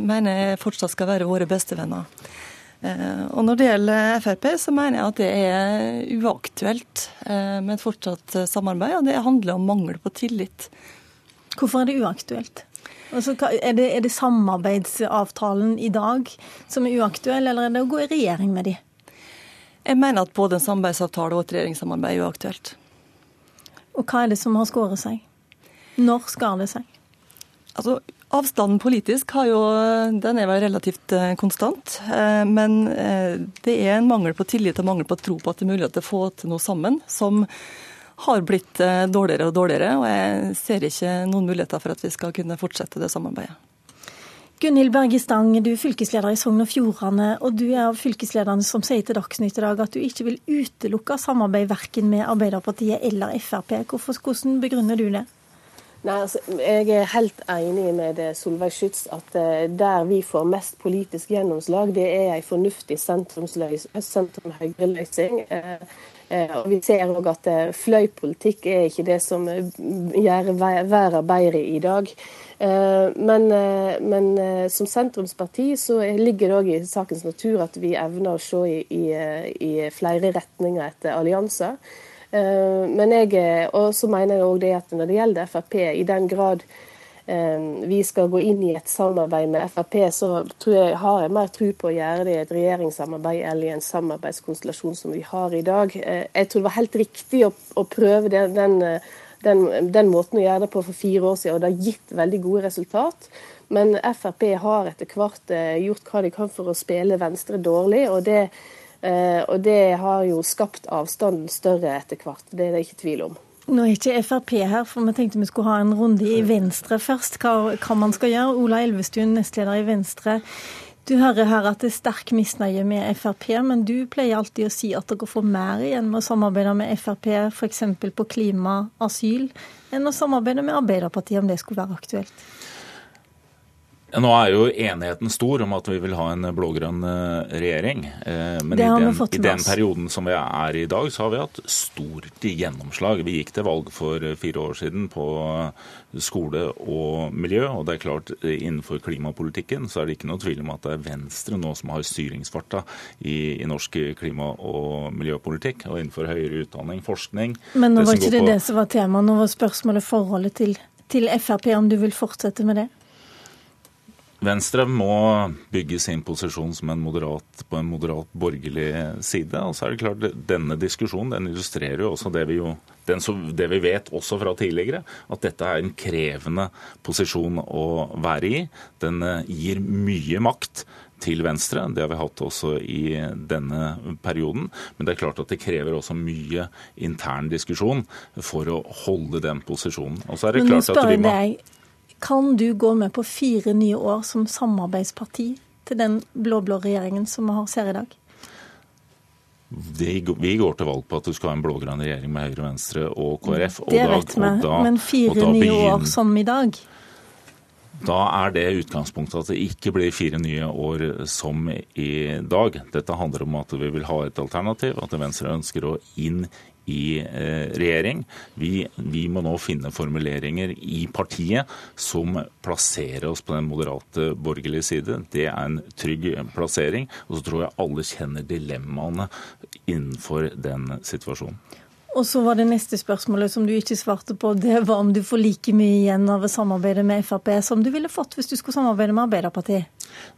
mener jeg fortsatt skal være våre bestevenner. Eh, og Når det gjelder Frp, så mener jeg at det er uaktuelt med et fortsatt samarbeid. og Det handler om mangel på tillit. Hvorfor er det uaktuelt? Altså, er, det, er det samarbeidsavtalen i dag som er uaktuell, eller er det å gå i regjering med de? Jeg mener at både en samarbeidsavtale og et regjeringssamarbeid er uaktuelt. Og hva er det som har skåret seg? Når skar det seg? Altså, Avstanden politisk jo, den er vel relativt eh, konstant. Eh, men eh, det er en mangel på tillit og mangel på tro på at det er mulig å få til noe sammen, som har blitt dårligere og dårligere. Og jeg ser ikke noen muligheter for at vi skal kunne fortsette det samarbeidet. Gunhild Berge Stang, du er fylkesleder i Sogn og Fjordane, og du er av fylkeslederne som sier til Dagsnytt i dag at du ikke vil utelukke samarbeid verken med Arbeiderpartiet eller Frp. Hvorfor, hvordan begrunner du det? Nei, altså, Jeg er helt enig med Solveig Schytz at uh, der vi får mest politisk gjennomslag, det er en fornuftig sentrum-høyre-løsning. Uh, og Vi ser òg at fløypolitikk er ikke det som gjør verden bedre i dag. Men, men, som sentrumsparti så ligger det òg i sakens natur at vi evner å se i, i, i flere retninger etter allianser. Eh, men jeg, eh, og så mener jeg òg det at når det gjelder Frp, i den grad eh, vi skal gå inn i et samarbeid med Frp, så jeg, har jeg mer tro på å gjøre det i et regjeringssamarbeid eller i en samarbeidskonstellasjon som vi har i dag. Jeg tror det var helt riktig å, å prøve den, den, den, den, måten å gjøre det på for fire år siden, og det har gitt veldig gode resultat. Men Frp har etter hvert gjort hva de kan for å spille Venstre dårlig. og det Eh, og det har jo skapt avstanden større etter hvert, det er det ikke tvil om. Nå er ikke Frp her, for vi tenkte vi skulle ha en runde i Venstre først. Hva, hva man skal gjøre. Ola Elvestuen, nestleder i Venstre. Du hører her at det er sterk misnøye med Frp, men du pleier alltid å si at dere får mer igjen med å samarbeide med Frp, f.eks. på klima, asyl, enn å samarbeide med Arbeiderpartiet om det skulle være aktuelt. Nå er jo enigheten stor om at vi vil ha en blå-grønn eh, regjering. Eh, men i den, i den, perioden som vi er i dag, så har vi hatt stort gjennomslag. Vi gikk til valg for eh, fire år siden på skole og miljø. Og det er klart, innenfor klimapolitikken så er det ikke noe tvil om at det er Venstre nå som har styringsfarta i, i norsk klima- og miljøpolitikk. Og innenfor høyere utdanning, forskning Men nå var ikke det det som var temaet. Nå var spørsmålet forholdet til, til Frp, om du vil fortsette med det? Venstre må bygge sin posisjon som en moderat, på en moderat borgerlig side. Og så er det klart, Denne diskusjonen den illustrerer jo også det vi, jo, den, det vi vet også fra tidligere, at dette er en krevende posisjon å være i. Den eh, gir mye makt til Venstre. Det har vi hatt også i denne perioden. Men det er klart at det krever også mye intern diskusjon for å holde den posisjonen. Og så er det klart at vi må... Kan du gå med på fire nye år som samarbeidsparti til den blå-blå regjeringen som vi ser i dag? Vi går til valg på at du skal ha en blå-grønn regjering med Høyre, Venstre og KrF. Og det vet vi, men fire nye år som i dag? Da er det utgangspunktet at det ikke blir fire nye år som i dag. Dette handler om at vi vil ha et alternativ, at Venstre ønsker å inn i eh, regjering. Vi, vi, må nå finne formuleringer i partiet som plasserer oss på den moderate borgerlige side. Det er en trygg plassering. Og så tror jeg alle kjenner dilemmaene innenfor den situasjonen. Og så var det neste spørsmålet som du ikke svarte på. Det var om du får like mye igjen av samarbeidet med Frp som du ville fått hvis du skulle samarbeide med Arbeiderpartiet?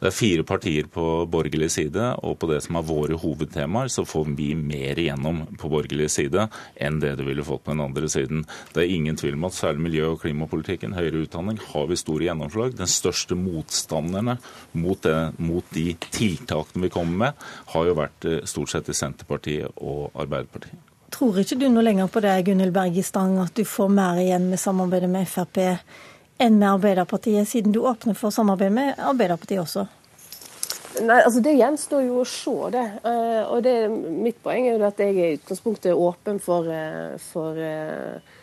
Det er fire partier på borgerlig side, og på det som er våre hovedtemaer, så får vi mer igjennom på borgerlig side enn det du ville fått på den andre siden. Det er ingen tvil om at særlig miljø- og klimapolitikken, høyere utdanning, har vi store gjennomslag. Den største motstanderne mot, det, mot de tiltakene vi kommer med, har jo vært eh, stort sett i Senterpartiet og Arbeiderpartiet. Tror ikke du noe lenger på det, Gunhild Berge Stang, at du får mer igjen med samarbeidet med Frp enn med Arbeiderpartiet, siden du åpner for samarbeid med Arbeiderpartiet også? Nei, altså Det gjenstår jo å se, det. Uh, og det, Mitt poeng er jo at jeg i utgangspunktet er åpen for, uh, for uh,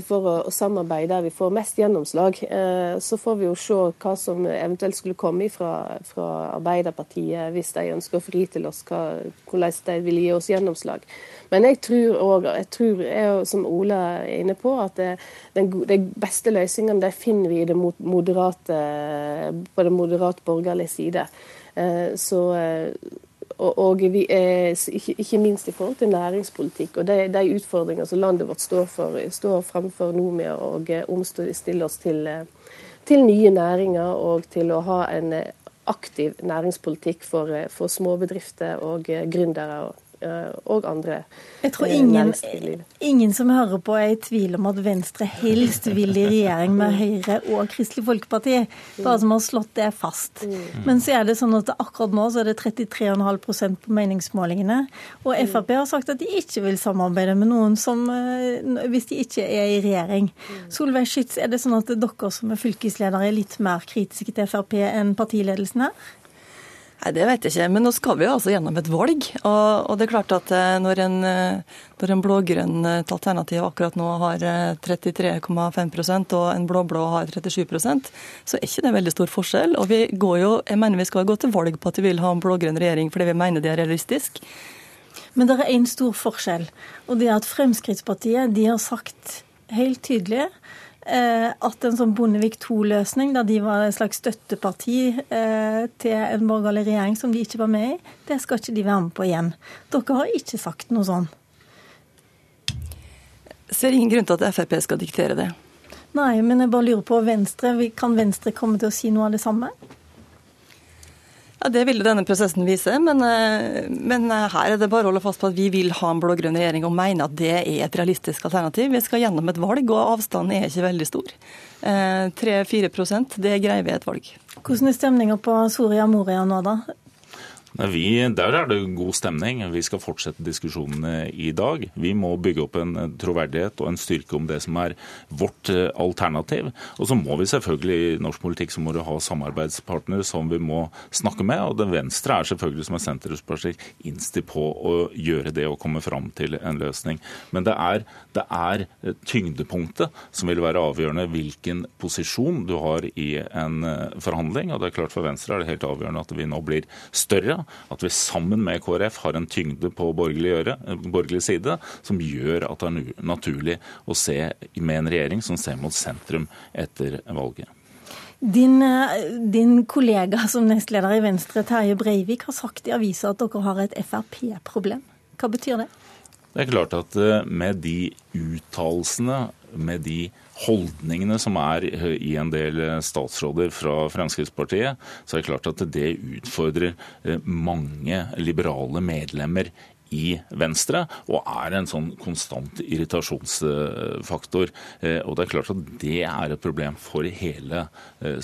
for å, samarbeide der vi får mest gjennomslag. Eh, så får vi jo se hva som eventuelt skulle komme fra, fra Arbeiderpartiet, hvis de ønsker å fri til oss, hva, hvordan de vil gi oss gjennomslag. Men jeg tror òg, som Ola er inne på, at det, den, de beste løsningene de finner vi det moderate, på den moderat borgerlige side. Eh, så og, og vi er, ikke, ikke, minst i forhold til næringspolitikk og de, de utfordringer som landet vårt står, for, står fremfor nå med å omstille oss til, til nye næringer og til å ha en aktiv næringspolitikk for, for småbedrifter og gründere Eh, og andre Jeg tror ingen, ingen, som hører på er i tvil om at Venstre helst vil i regjering med Høyre og Kristelig Folkeparti. Bare som har slått det fast. Mm. Men så er det sånn at akkurat nå så er det 33,5% på meningsmålingene. Og mm. Frp har sagt at de ikke vil samarbeide med noen som, eh, hvis de ikke er i regjering. Mm. Solveig Schytz, er det sånn at dere som er fylkesledere er litt mer kritiske til Frp enn partiledelsen her? Nei, Det vet jeg ikke, men nå skal vi jo altså gjennom et valg. Og, og det er klart at eh, når en, eh, når en blå-grønn eh, alternativ akkurat nå har 33,5% og en blå-blå har 37% så er ikke det veldig stor forskjell. Og vi går jo, jeg mener vi skal gå til valg på at vi vil ha en blå-grønn regjering fordi vi mener det er realistisk. Men det er én stor forskjell, og det er at Fremskrittspartiet de har sagt helt tydelig at en sånn Bondevik II-løsning, da de var et slags støtteparti eh, til en borgerlig regjering som de ikke var med i, det skal ikke de være med på igjen. Dere har ikke sagt noe sånn. Ser ingen grunn til at Frp skal diktere det. Nei, men jeg bare lurer på Venstre. Kan Venstre komme til å si noe av det samme? Ja, Det ville denne prosessen vise, men, eh, men, eh, her er det bare å holde fast på at vi vil ha en blå-grønn regjering og mener at det er et realistisk alternativ. Vi skal gjennom et valg, og avstanden er ikke veldig stor. 3-4 eh, det greier vi et valg. Hvordan er stemninga på Soria Moria nå, da? Vi, der er det god stemning. Vi skal fortsette diskusjonene i dag. Vi må bygge opp en troverdighet og en styrke om det som er vårt eh, alternativ. Og så må vi selvfølgelig i norsk politikk så må du ha samarbeidspartnere som vi må snakke med. Og det Venstre er selvfølgelig som er sentrumsparti innstilt på å gjøre det og komme fram til en løsning. Men det er, det er tyngdepunktet som vil være avgjørende hvilken posisjon du har i en eh, forhandling. Og det er klart for Venstre er det helt avgjørende at vi nå blir større at vi sammen med KrF har en tyngde på borgerlig, øre, borgerlig side som gjør at det er naturlig å se med en regjering som ser mot sentrum etter valget. Din, eh, din, kollega som nestleder i Venstre, Terje Breivik, har sagt i avisa at dere har et Frp-problem. Hva betyr det? Det er klart at eh, med de uttalelsene, med de holdningene som er i en del eh, statsråder fra Fremskrittspartiet, så er det klart at det utfordrer eh, mange liberale medlemmer i Venstre, og er en sånn konstant irritasjonsfaktor. Eh, og Det er klart at det er et problem for hele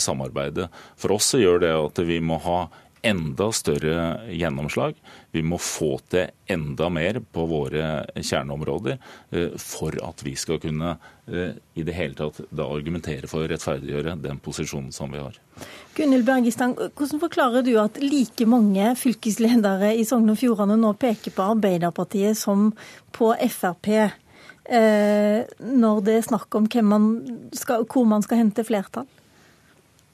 samarbeidet. For oss så gjør det at vi må ha enda større gjennomslag. Vi må få til enda mer på våre kjerneområder eh, for at vi skal kunne eh, i det hele tatt da argumentere for å rettferdiggjøre den posisjonen som vi har. Gunhild Bergestang, hvordan forklarer du at like mange fylkesledere i Sogn og Fjordane nå peker på Arbeiderpartiet som på Frp? Eh, når det er snakk om man skal, hvor man skal hente flertall?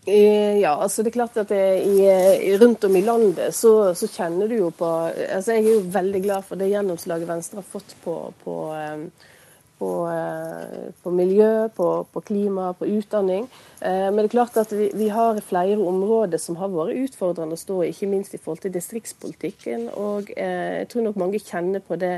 Eh, ja, altså det er klart at i, rundt om i landet så, så, kjenner du jo på altså Jeg er jo veldig glad for det gjennomslaget Venstre har fått på, på, eh, på, eh, på miljø, på, klima, på utdanning. Men det er klart at vi, vi, har flere områder som har vært utfordrende å stå i, ikke minst i forhold til distriktspolitikken. Og jeg tror nok mange kjenner på det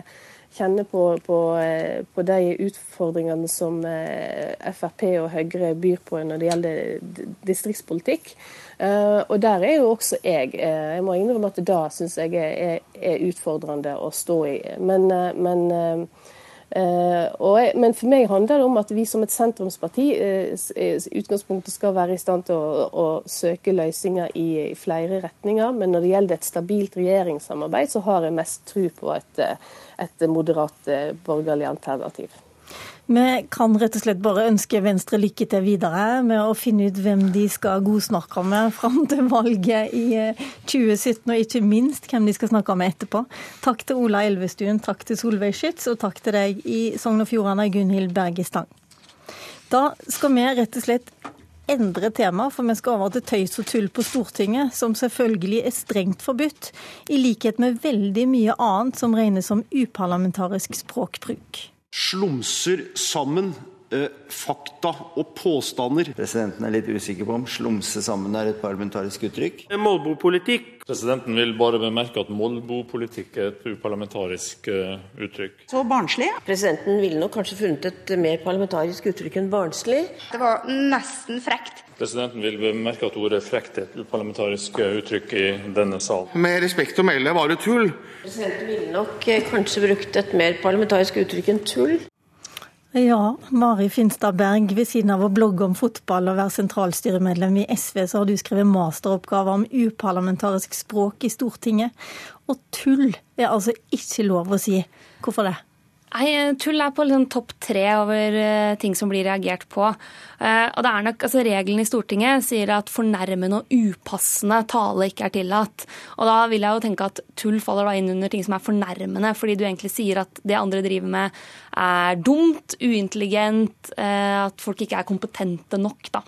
kjenner på, på, eh, på, de utfordringene som eh, Frp og Høyre byr på når det gjelder distriktspolitikk. Eh, og der er jo også jeg. Jeg må innrømme at da syns jeg er, er, utfordrende å stå i. Men, men jeg, men for meg handler det om at vi som et sentrumsparti i utgangspunktet skal være i stand til å, å søke løsninger i, i, flere retninger. Men når det gjelder et stabilt regjeringssamarbeid, så har jeg mest tro på et, et moderat borgerlig alternativ. Vi kan rett og slett bare ønske Venstre lykke til videre med å finne ut hvem de skal godsnakke med fram til valget i 2017, eh, og ikke minst hvem de skal snakke med etterpå. Takk til Ola Elvestuen, takk til Solveig Schytz, og takk til deg i Sogn og Fjordane, Gunhild Berge Stang. Da skal vi rett og slett endre tema, for vi skal over til tøys og tull på Stortinget, som selvfølgelig er strengt forbudt, i likhet med veldig mye annet som regnes som uparlamentarisk språkbruk slumser sammen fakta og påstander. Presidenten er litt usikker på om 'slumse sammen' er et parlamentarisk uttrykk. Molbopolitikk. Presidenten vil bare bemerke at molbopolitikk er et uparlamentarisk uh, uttrykk. Så barnslig? Presidenten ville nok kanskje funnet et mer parlamentarisk uttrykk enn barnslig. Det var nesten frekt. Presidenten vil bemerke at ordet frekt er et uparlamentarisk uttrykk i denne sal. Med respekt å melde var det tull. Presidenten ville nok eh, kanskje brukt et mer parlamentarisk uttrykk enn tull. Ja, Mari Finstad Berg, ved siden av å blogge om fotball og være sentralstyremedlem i SV, så har du skrevet masteroppgave om uparlamentarisk språk i Stortinget. Og tull er altså ikke lov å si. Hvorfor det? Nei, Tull er på liksom topp tre over uh, ting som blir reagert på. Uh, og det er nok, altså Reglene i Stortinget sier at fornærmende og upassende tale ikke er tillatt. Og da vil jeg jo tenke at tull faller da inn under ting som er fornærmende, fordi du egentlig sier at det andre driver med er dumt, uintelligent, uh, at folk ikke er kompetente nok. da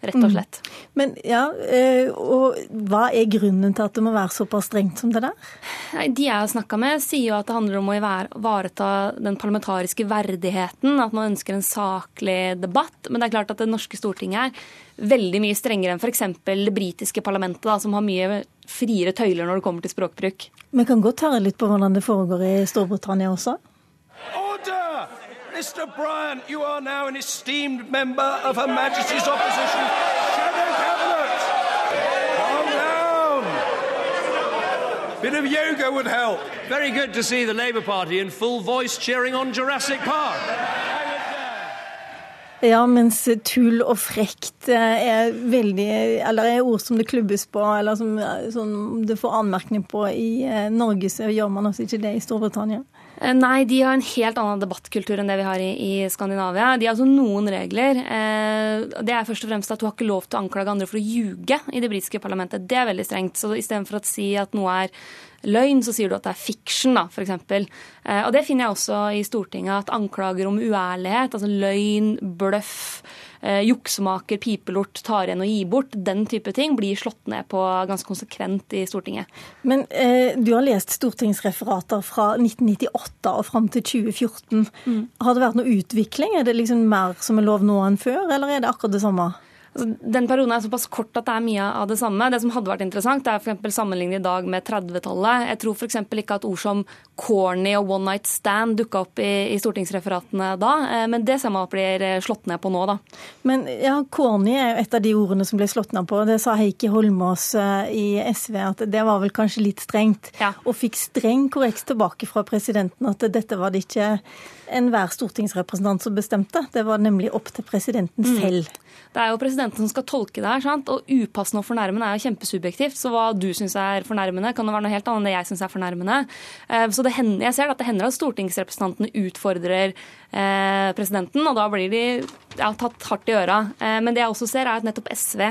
rett og slett. Mm. Men ja, eh, og Hva er grunnen til at det må være såpass strengt som det der? De jeg har snakka med, sier jo at det handler om å ivareta den parlamentariske verdigheten. At man ønsker en saklig debatt. Men det er klart at det norske Stortinget er veldig mye strengere enn f.eks. det britiske parlamentet, da, som har mye friere tøyler når det kommer til språkbruk. Vi kan godt høre litt på hvordan det foregår i Storbritannia også. Mr. Bryant, you are now an esteemed member of Her Majesty's Opposition Shadow Cabinet. Calm down. Bit of yoga would help. Very good to see the Labour Party in full voice cheering on Jurassic Park. Ja, mens tull og frekt eh, er veldig Eller er ord som det klubbes på, eller som, som det får anmerkning på i eh, Norge, så gjør man også ikke det i Storbritannia. Eh, nei, de har en helt annen debattkultur enn det vi har i, i Skandinavia. De har altså noen regler. Eh, det er først og fremst at du har ikke lov til å anklage andre for å ljuge i det britiske parlamentet. Det er veldig strengt. Så istedenfor å si at noe er løgn, så sier du at det er fiction, da, f.eks. Eh, og det finner jeg også i Stortinget, at anklager om uærlighet, altså løgn, bløff, eh, juksemaker, pipelort, tar igjen og gir bort, den type ting blir slått ned på ganske konsekvent i Stortinget. Men eh, du har lest stortingsreferater fra 1998 og fram til 2014. Mm. Har det vært noe utvikling? Er det liksom mer som er lov nå enn før, eller er det akkurat det samme? Altså, den perioden er såpass kort at det er mye av det samme. Det som hadde vært interessant, er f.eks. sammenligne i dag med 30-tallet. Jeg tror f.eks. ikke at ord som corny og one night stand dukka opp i, i, stortingsreferatene da, eh, men det ser man at blir eh, slått ned på nå, da. Men ja, corny er jo et av de ordene som ble slått ned på. Det sa Heikki Holmås eh, i SV at det var vel kanskje litt strengt. Ja. Og fikk streng korrekt tilbake fra presidenten at dette var det ikke enhver stortingsrepresentant som bestemte. Det var nemlig opp til presidenten mm. selv. Det er jo presidenten som skal tolke det her. sant? Og upassende og fornærmende er jo kjempesubjektivt. Så hva du syns er fornærmende, kan det være noe helt annet enn det jeg syns er fornærmende. Eh, så det hender, jeg ser at det hender at stortingsrepresentantene utfordrer eh, presidenten, og da blir de ja, tatt hardt i øra. Eh, men det jeg også ser, er at nettopp SV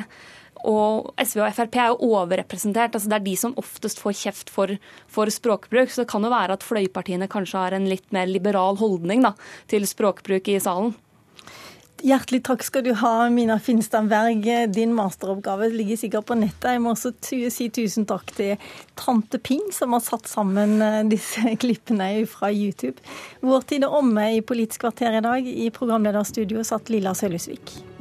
og SV og Frp er jo overrepresentert. altså Det er de som oftest får kjeft for, for, språkbruk. Så det kan jo være at fløypartiene kanskje har en litt mer liberal holdning da, til språkbruk i salen. Hjertelig takk skal du ha, Mina Finstad Berg. Din masteroppgave ligger sikkert på nettet. Jeg må også si tusen takk til tante Ping, som har satt sammen eh, disse klippene fra YouTube. Vår tid er omme i Politisk kvarter i dag. I programlederstudio satt Lilla Sølhusvik.